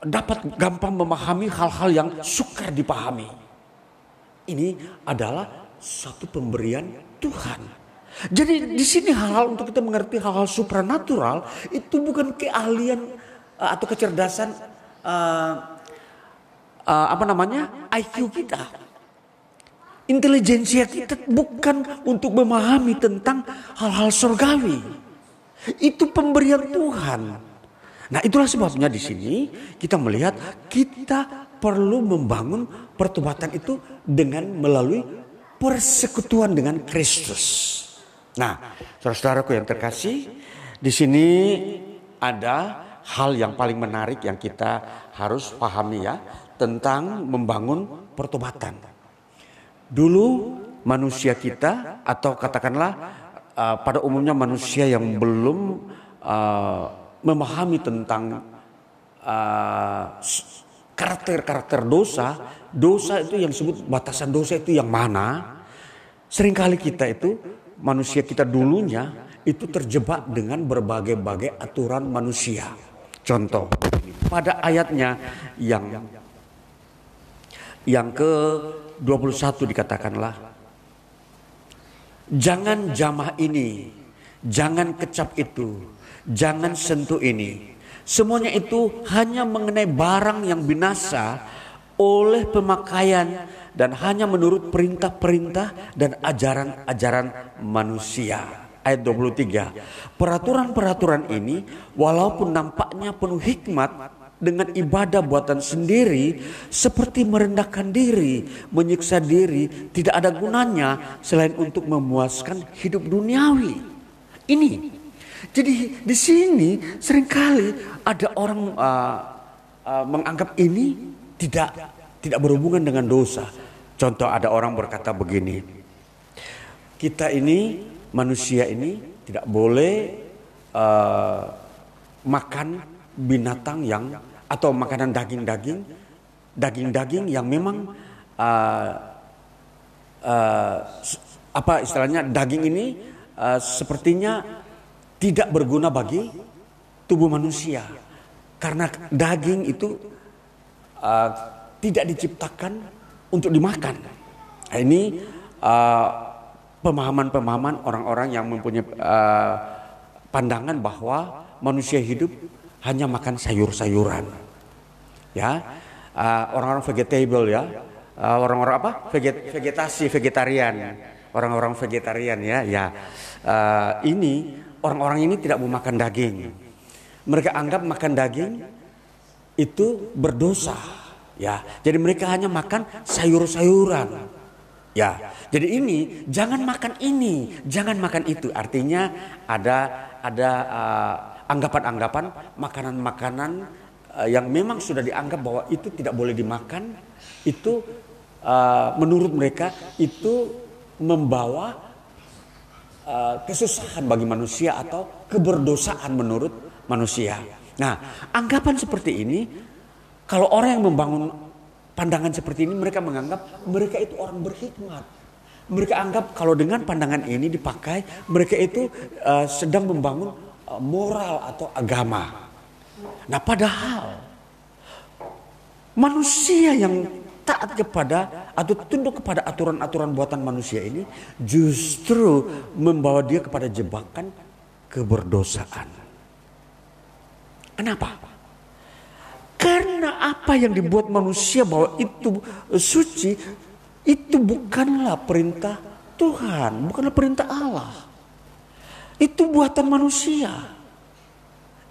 dapat gampang memahami hal-hal yang sukar dipahami. Ini adalah satu pemberian Tuhan. Jadi di sini hal-hal untuk kita mengerti hal-hal supranatural itu bukan keahlian uh, atau kecerdasan uh, uh, apa namanya IQ kita, intelijensia kita bukan untuk memahami tentang hal-hal surgawi. Itu pemberian Tuhan. Nah, itulah sebabnya di sini kita melihat kita perlu membangun pertobatan itu dengan melalui persekutuan dengan Kristus. Nah, saudara-saudaraku yang terkasih, di sini ada hal yang paling menarik yang kita harus pahami ya tentang membangun pertobatan. Dulu manusia kita atau katakanlah uh, pada umumnya manusia yang belum uh, memahami tentang karakter-karakter uh, dosa, dosa itu yang disebut batasan dosa itu yang mana? Seringkali kita itu manusia kita dulunya itu terjebak dengan berbagai-bagai aturan manusia. Contoh, pada ayatnya yang yang ke 21 dikatakanlah Jangan jamah ini, jangan kecap itu, jangan sentuh ini. Semuanya itu hanya mengenai barang yang binasa oleh pemakaian dan hanya menurut perintah-perintah dan ajaran-ajaran manusia. Ayat 23. Peraturan-peraturan ini walaupun nampaknya penuh hikmat dengan ibadah buatan sendiri seperti merendahkan diri, menyiksa diri, tidak ada gunanya selain untuk memuaskan hidup duniawi. Ini. Jadi di sini sering kali ada orang uh, uh, menganggap ini tidak tidak berhubungan dengan dosa. Contoh ada orang berkata begini. Kita ini manusia ini tidak boleh uh, makan binatang yang atau makanan daging-daging, daging-daging yang memang uh, uh, apa istilahnya daging ini uh, sepertinya tidak berguna bagi tubuh manusia karena daging itu uh, tidak diciptakan untuk dimakan. Nah, ini pemahaman-pemahaman uh, orang-orang yang mempunyai uh, pandangan bahwa manusia hidup hanya makan sayur-sayuran. Ya, uh, orang-orang vegetable ya, uh, orang-orang apa? Veget vegetasi, vegetarian, orang-orang vegetarian ya, ya. Uh, ini orang-orang ini tidak mau makan daging. Mereka anggap makan daging itu berdosa. Ya, jadi mereka hanya makan sayur-sayuran. Ya, jadi ini jangan makan ini, jangan makan itu. Artinya ada ada uh, anggapan-anggapan makanan-makanan uh, yang memang sudah dianggap bahwa itu tidak boleh dimakan itu uh, menurut mereka itu membawa uh, kesusahan bagi manusia atau keberdosaan menurut manusia. Nah, anggapan seperti ini kalau orang yang membangun pandangan seperti ini mereka menganggap mereka itu orang berhikmat. Mereka anggap kalau dengan pandangan ini dipakai mereka itu uh, sedang membangun Eh, moral atau agama. Nah, padahal manusia yang taat kepada atau tunduk kepada aturan-aturan buatan manusia ini justru membawa dia kepada jebakan keberdosaan. Kenapa? Karena apa yang dibuat manusia bahwa itu suci itu bukanlah perintah Tuhan, bukanlah perintah Allah. Itu buatan manusia.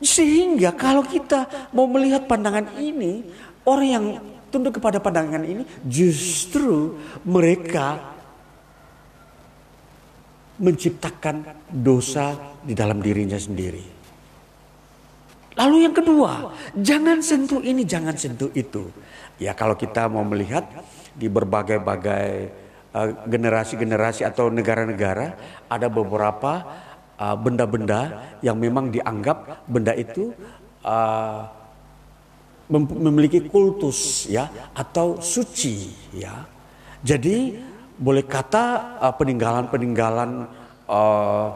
Sehingga kalau kita mau melihat pandangan ini, orang yang tunduk kepada pandangan ini justru mereka menciptakan dosa di dalam dirinya sendiri. Lalu yang kedua, jangan sentuh ini, jangan sentuh itu. Ya kalau kita mau melihat di berbagai-bagai uh, generasi-generasi atau negara-negara ada beberapa benda-benda uh, yang memang dianggap benda itu uh, memiliki kultus ya atau suci ya. Jadi boleh kata uh, peninggalan-peninggalan uh,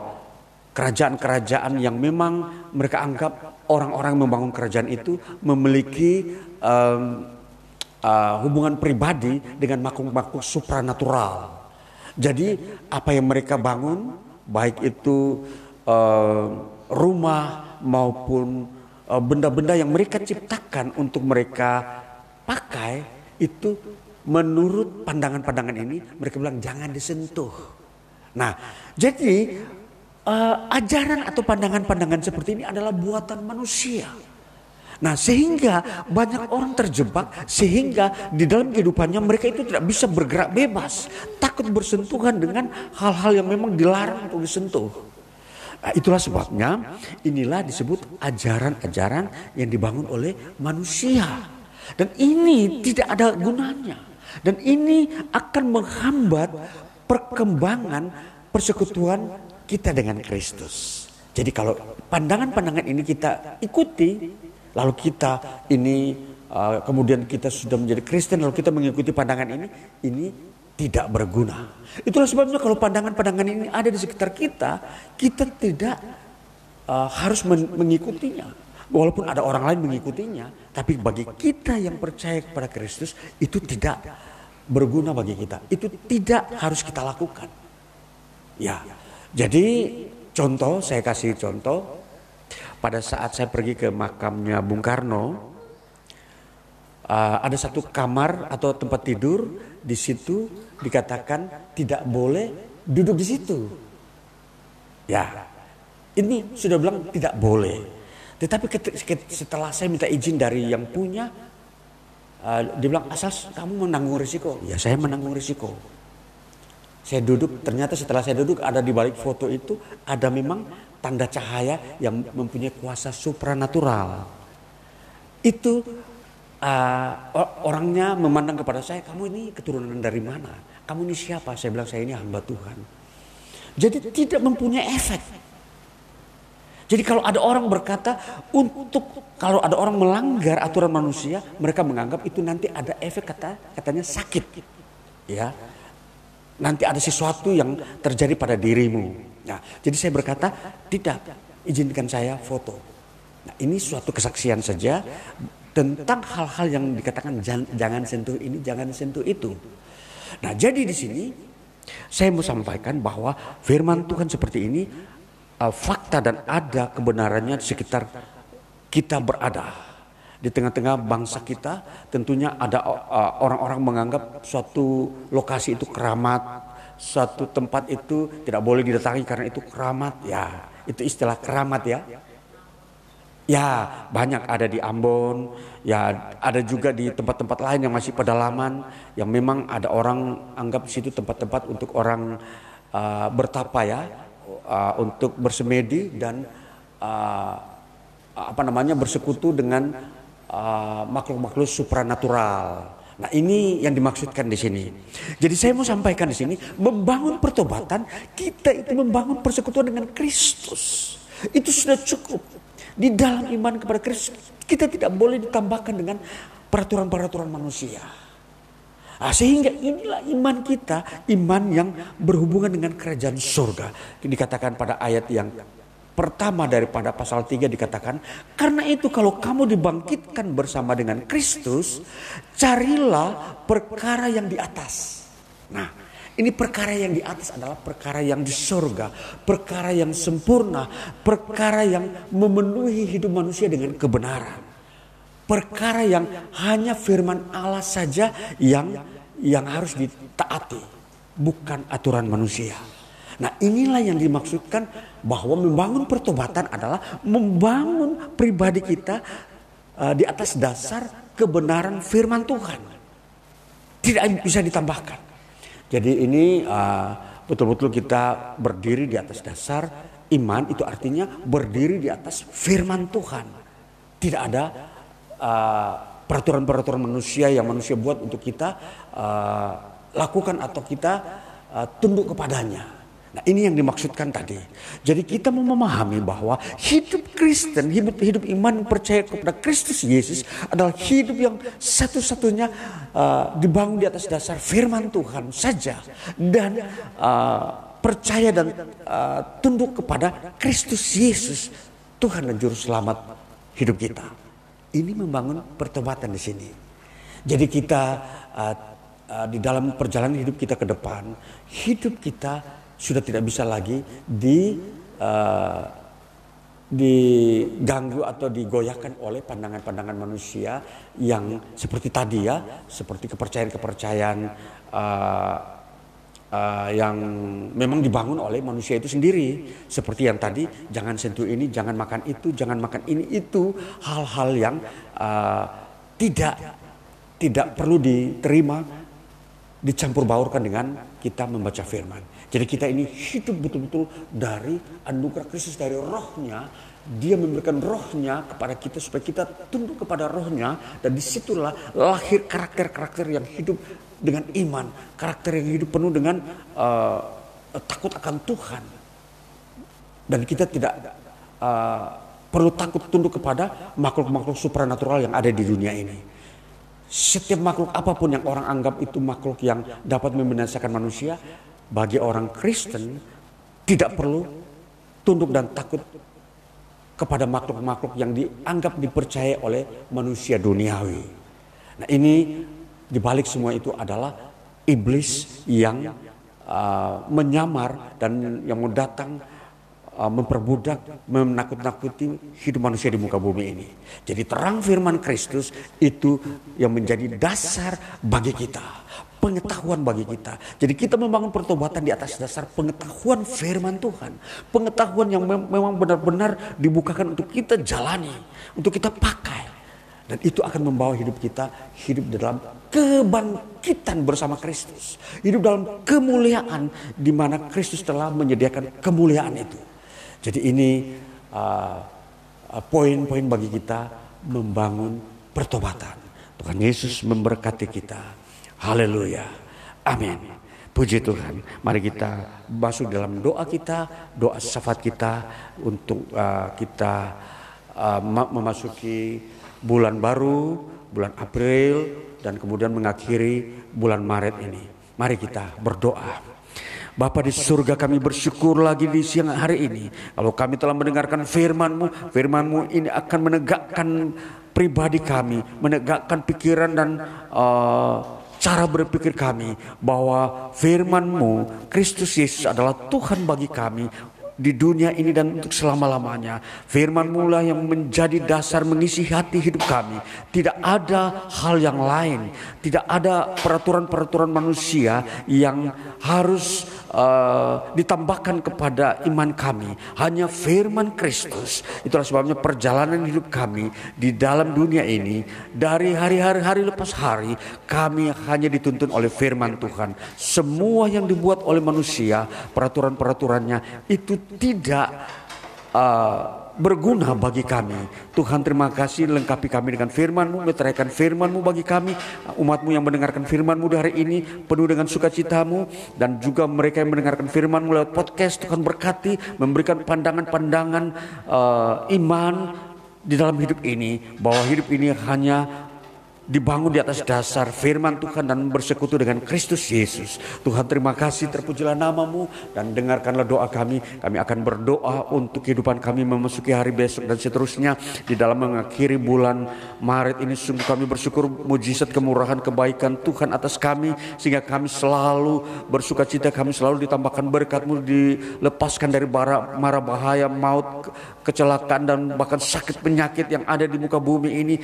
kerajaan-kerajaan yang memang mereka anggap orang-orang membangun kerajaan itu memiliki um, uh, hubungan pribadi dengan makhluk-makhluk supranatural. Jadi apa yang mereka bangun baik itu uh, rumah maupun uh, benda-benda yang mereka ciptakan untuk mereka pakai itu menurut pandangan-pandangan ini mereka bilang jangan disentuh. Nah, jadi uh, ajaran atau pandangan-pandangan seperti ini adalah buatan manusia. Nah, sehingga banyak orang terjebak sehingga di dalam kehidupannya mereka itu tidak bisa bergerak bebas, takut bersentuhan dengan hal-hal yang memang dilarang untuk disentuh. Nah, itulah sebabnya inilah disebut ajaran-ajaran yang dibangun oleh manusia. Dan ini tidak ada gunanya. Dan ini akan menghambat perkembangan persekutuan kita dengan Kristus. Jadi kalau pandangan-pandangan ini kita ikuti, lalu kita ini uh, kemudian kita sudah menjadi Kristen, lalu kita mengikuti pandangan ini, ini tidak berguna. Itulah sebabnya kalau pandangan-pandangan ini ada di sekitar kita, kita tidak uh, harus mengikutinya. Walaupun ada orang lain mengikutinya, tapi bagi kita yang percaya kepada Kristus itu tidak berguna bagi kita. Itu tidak harus kita lakukan. Ya, jadi contoh saya kasih contoh pada saat saya pergi ke makamnya Bung Karno, uh, ada satu kamar atau tempat tidur di situ dikatakan tidak boleh duduk di situ. Ya, ini sudah bilang tidak boleh. Tetapi setelah saya minta izin dari yang punya, uh, dia bilang asal kamu menanggung risiko. Ya saya menanggung risiko. Saya duduk, ternyata setelah saya duduk ada di balik foto itu ada memang tanda cahaya yang mempunyai kuasa supranatural. Itu uh, orangnya memandang kepada saya, kamu ini keturunan dari mana? Kamu ini siapa? Saya bilang saya ini hamba Tuhan. Jadi tidak mempunyai efek. Jadi kalau ada orang berkata untuk kalau ada orang melanggar aturan manusia, mereka menganggap itu nanti ada efek kata katanya sakit. Ya. Nanti ada sesuatu yang terjadi pada dirimu. Nah, jadi saya berkata, tidak, izinkan saya foto. Nah, ini suatu kesaksian saja tentang hal-hal yang dikatakan jangan, sentuh ini, jangan sentuh itu. Nah, jadi di sini saya mau sampaikan bahwa firman Tuhan seperti ini uh, fakta dan ada kebenarannya di sekitar kita berada. Di tengah-tengah bangsa kita tentunya ada uh, orang-orang menganggap suatu lokasi itu keramat, suatu tempat itu tidak boleh didatangi karena itu keramat. Ya, itu istilah keramat ya. Ya, banyak ada di Ambon, ya ada juga di tempat-tempat lain yang masih pedalaman yang memang ada orang anggap situ tempat-tempat untuk orang uh, bertapa ya uh, untuk bersemedi dan uh, apa namanya bersekutu dengan uh, makhluk-makhluk uh, supranatural. Nah, ini yang dimaksudkan di sini. Jadi saya mau sampaikan di sini, membangun pertobatan kita itu membangun persekutuan dengan Kristus. Itu sudah cukup. Di dalam iman kepada Kristus, kita tidak boleh ditambahkan dengan peraturan-peraturan manusia. Nah, sehingga inilah iman kita, iman yang berhubungan dengan kerajaan surga. Dikatakan pada ayat yang pertama daripada pasal 3 dikatakan, karena itu kalau kamu dibangkitkan bersama dengan Kristus, carilah perkara yang di atas. Nah, ini perkara yang di atas adalah perkara yang di surga, perkara yang sempurna, perkara yang memenuhi hidup manusia dengan kebenaran perkara yang hanya firman Allah saja yang yang harus ditaati, bukan aturan manusia. Nah, inilah yang dimaksudkan bahwa membangun pertobatan adalah membangun pribadi kita uh, di atas dasar kebenaran firman Tuhan. Tidak bisa ditambahkan. Jadi ini uh, betul-betul kita berdiri di atas dasar iman itu artinya berdiri di atas firman Tuhan. Tidak ada uh, peraturan-peraturan manusia yang manusia buat untuk kita uh, lakukan atau kita uh, tunduk kepadanya. Nah ini yang dimaksudkan tadi. Jadi kita mau memahami bahwa hidup Kristen, hidup hidup iman percaya kepada Kristus Yesus adalah hidup yang satu-satunya uh, dibangun di atas dasar firman Tuhan saja dan uh, percaya dan uh, tunduk kepada Kristus Yesus Tuhan dan Juru Selamat hidup kita. Ini membangun pertobatan di sini. Jadi kita uh, uh, di dalam perjalanan hidup kita ke depan, hidup kita sudah tidak bisa lagi di uh, diganggu atau digoyahkan oleh pandangan-pandangan manusia yang seperti tadi ya, seperti kepercayaan-kepercayaan uh, uh, yang memang dibangun oleh manusia itu sendiri. Seperti yang tadi, jangan sentuh ini, jangan makan itu, jangan makan ini itu, hal-hal yang uh, tidak tidak perlu diterima, dicampur baurkan dengan kita membaca firman. Jadi kita ini hidup betul-betul dari anugerah Kristus dari rohnya. Dia memberikan rohnya kepada kita supaya kita tunduk kepada rohnya. Dan di situlah lahir karakter-karakter yang hidup dengan iman. Karakter yang hidup penuh dengan uh, takut akan Tuhan. Dan kita tidak uh, perlu takut tunduk kepada makhluk-makhluk supranatural yang ada di dunia ini. Setiap makhluk apa pun yang orang anggap itu makhluk yang dapat membinasakan manusia, bagi orang Kristen tidak perlu tunduk dan takut kepada makhluk-makhluk yang dianggap dipercaya oleh manusia duniawi. Nah ini dibalik semua itu adalah iblis yang uh, menyamar dan yang mau datang uh, memperbudak, menakut-nakuti hidup manusia di muka bumi ini. Jadi terang firman Kristus itu yang menjadi dasar bagi kita pengetahuan bagi kita. Jadi kita membangun pertobatan di atas dasar pengetahuan firman Tuhan. Pengetahuan yang memang benar-benar dibukakan untuk kita jalani, untuk kita pakai. Dan itu akan membawa hidup kita hidup dalam kebangkitan bersama Kristus. Hidup dalam kemuliaan di mana Kristus telah menyediakan kemuliaan itu. Jadi ini uh, uh, poin-poin uh, bagi kita membangun pertobatan. Tuhan Yesus memberkati kita. Haleluya. Amin. Puji Tuhan. Mari kita masuk dalam doa kita, doa syafaat kita untuk uh, kita uh, memasuki bulan baru, bulan April dan kemudian mengakhiri bulan Maret ini. Mari kita berdoa. Bapa di surga kami bersyukur lagi di siang hari ini. Kalau kami telah mendengarkan firman-Mu, firman-Mu ini akan menegakkan pribadi kami, menegakkan pikiran dan uh, cara berpikir kami bahwa firman-Mu Kristus Yesus adalah Tuhan bagi kami di dunia ini dan untuk selama-lamanya. Firman mula yang menjadi dasar mengisi hati hidup kami. Tidak ada hal yang lain. Tidak ada peraturan-peraturan manusia yang harus uh, ditambahkan kepada iman kami. Hanya firman Kristus. Itulah sebabnya perjalanan hidup kami di dalam dunia ini. Dari hari-hari hari lepas hari. Kami hanya dituntun oleh firman Tuhan. Semua yang dibuat oleh manusia. Peraturan-peraturannya itu tidak uh, berguna bagi kami. Tuhan terima kasih. Lengkapi kami dengan firman-Mu, meteraikan firman-Mu bagi kami, umat-Mu yang mendengarkan firman-Mu di hari ini penuh dengan sukacitamu. Dan juga mereka yang mendengarkan firman-Mu lewat podcast Tuhan berkati, memberikan pandangan-pandangan uh, iman di dalam hidup ini. Bahwa hidup ini hanya dibangun di atas dasar firman Tuhan dan bersekutu dengan Kristus Yesus. Tuhan terima kasih terpujilah namamu dan dengarkanlah doa kami. Kami akan berdoa untuk kehidupan kami memasuki hari besok dan seterusnya di dalam mengakhiri bulan Maret ini sungguh kami bersyukur mujizat kemurahan kebaikan Tuhan atas kami sehingga kami selalu bersuka cita kami selalu ditambahkan berkatmu dilepaskan dari bara, mara bahaya maut kecelakaan dan bahkan sakit penyakit yang ada di muka bumi ini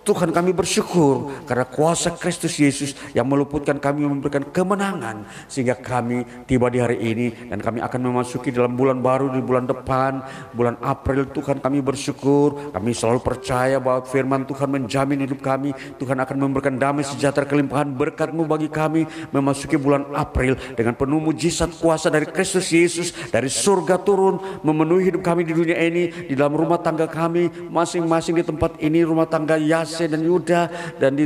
Tuhan kami bersyukur karena kuasa Kristus Yesus yang meluputkan kami memberikan kemenangan sehingga kami tiba di hari ini dan kami akan memasuki dalam bulan baru di bulan depan bulan April. Tuhan kami bersyukur kami selalu percaya bahwa firman Tuhan menjamin hidup kami. Tuhan akan memberikan damai sejahtera kelimpahan berkatmu bagi kami memasuki bulan April dengan penuh mujizat kuasa dari Kristus Yesus dari surga turun memenuhi hidup kami di dunia ini di dalam rumah tangga kami masing-masing di tempat ini rumah tangga Yas Manase dan Yuda dan di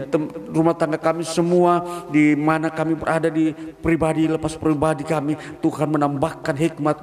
rumah tangga kami semua di mana kami berada di pribadi lepas pribadi kami Tuhan menambahkan hikmat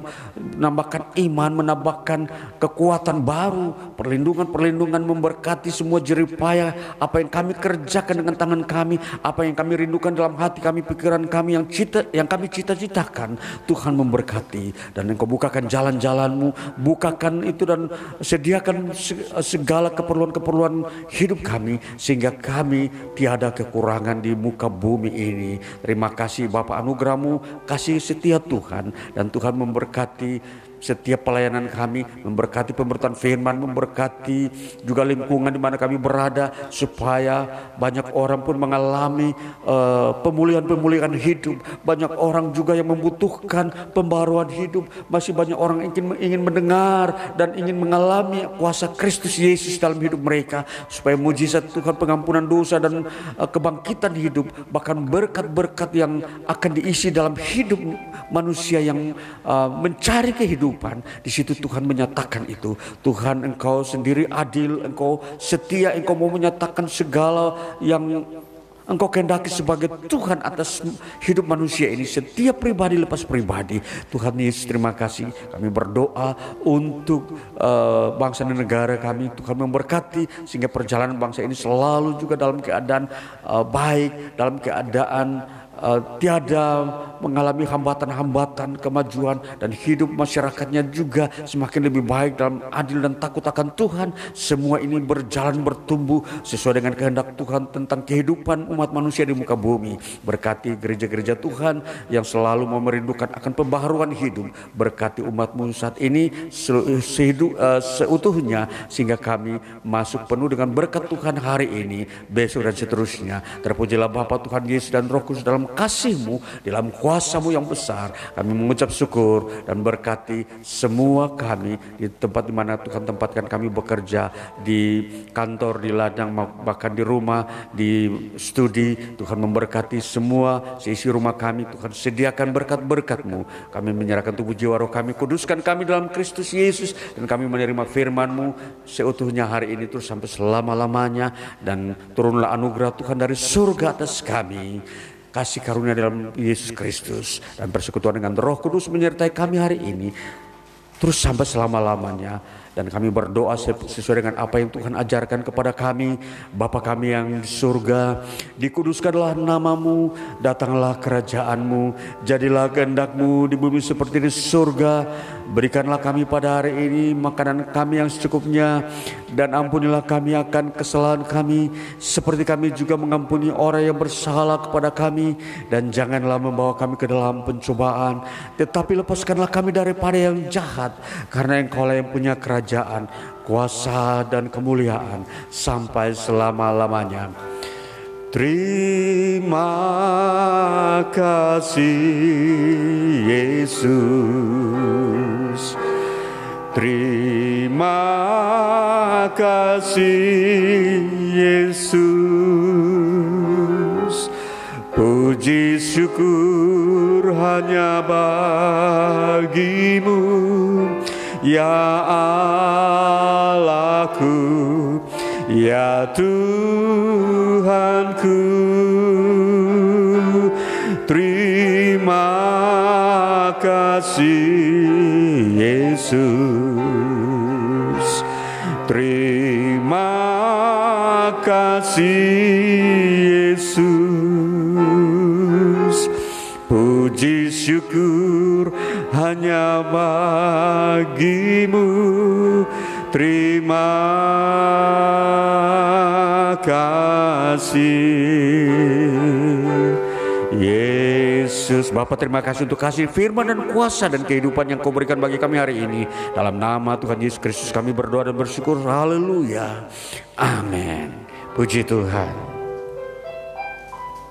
menambahkan iman menambahkan kekuatan baru perlindungan-perlindungan memberkati semua jeripaya apa yang kami kerjakan dengan tangan kami apa yang kami rindukan dalam hati kami pikiran kami yang cita yang kami cita-citakan Tuhan memberkati. Dan engkau bukakan jalan-jalanmu bukakan itu dan sediakan segala keperluan-keperluan hidup kami sehingga kami tiada kekurangan di muka bumi ini. Terima kasih Bapak anugerahmu, kasih setia Tuhan dan Tuhan memberkati setiap pelayanan kami, memberkati pemberitaan firman, memberkati juga lingkungan di mana kami berada supaya banyak orang pun mengalami uh, pemulihan-pemulihan hidup. Banyak orang juga yang membutuhkan pembaruan hidup. Masih banyak orang ingin ingin mendengar dan ingin mengalami kuasa Kristus Yesus dalam hidup mereka supaya mujizat Tuhan pengampunan dosa dan uh, kebangkitan hidup bahkan berkat-berkat yang akan diisi dalam hidup manusia yang uh, mencari kehidupan kehidupan, di situ Tuhan menyatakan itu. Tuhan engkau sendiri adil, engkau setia, engkau mau menyatakan segala yang Engkau kehendaki sebagai Tuhan atas hidup manusia ini setiap pribadi lepas pribadi. Tuhan Yesus terima kasih. Kami berdoa untuk uh, bangsa dan negara kami. Tuhan memberkati sehingga perjalanan bangsa ini selalu juga dalam keadaan uh, baik, dalam keadaan uh, tiada mengalami hambatan-hambatan kemajuan dan hidup masyarakatnya juga semakin lebih baik dalam adil dan takut akan Tuhan. Semua ini berjalan bertumbuh sesuai dengan kehendak Tuhan tentang kehidupan umat manusia di muka bumi. Berkati gereja-gereja Tuhan yang selalu memerindukan akan pembaharuan hidup. Berkati umatmu saat ini sehidup, uh, seutuhnya sehingga kami masuk penuh dengan berkat Tuhan hari ini, besok dan seterusnya. Terpujilah Bapa Tuhan Yesus dan Roh Kudus dalam kasihmu, dalam kuasamu yang besar. Kami mengucap syukur dan berkati semua kami di tempat di mana Tuhan tempatkan kami bekerja, di kantor, di ladang, bahkan di rumah, di studi. Tuhan memberkati semua seisi rumah kami. Tuhan sediakan berkat-berkatmu. Kami menyerahkan tubuh jiwa roh kami, kuduskan kami dalam Kristus Yesus. Dan kami menerima firmanmu seutuhnya hari ini terus sampai selama-lamanya. Dan turunlah anugerah Tuhan dari surga atas kami kasih karunia dalam Yesus Kristus dan persekutuan dengan Roh Kudus menyertai kami hari ini. Terus sampai selama-lamanya dan kami berdoa sesuai dengan apa yang Tuhan ajarkan kepada kami. Bapa kami yang di surga dikuduskanlah namamu datanglah kerajaanmu jadilah kehendakmu di bumi seperti di surga. Berikanlah kami pada hari ini makanan kami yang secukupnya dan ampunilah kami akan kesalahan kami seperti kami juga mengampuni orang yang bersalah kepada kami. Dan janganlah membawa kami ke dalam pencobaan tetapi lepaskanlah kami daripada yang jahat karena engkau lah yang punya kerajaan kerajaan, kuasa dan kemuliaan sampai selama-lamanya. Terima kasih Yesus. Terima kasih Yesus. Puji syukur hanya bagimu Ya Allahku Ya Tuhanku Terima kasih Yesus. Terima kasih Yesus. Puji syukur hanya bagimu. Terima kasih. Yesus Bapak terima kasih untuk kasih firman dan kuasa dan kehidupan yang kau berikan bagi kami hari ini. Dalam nama Tuhan Yesus Kristus kami berdoa dan bersyukur. Haleluya. Amin. Puji Tuhan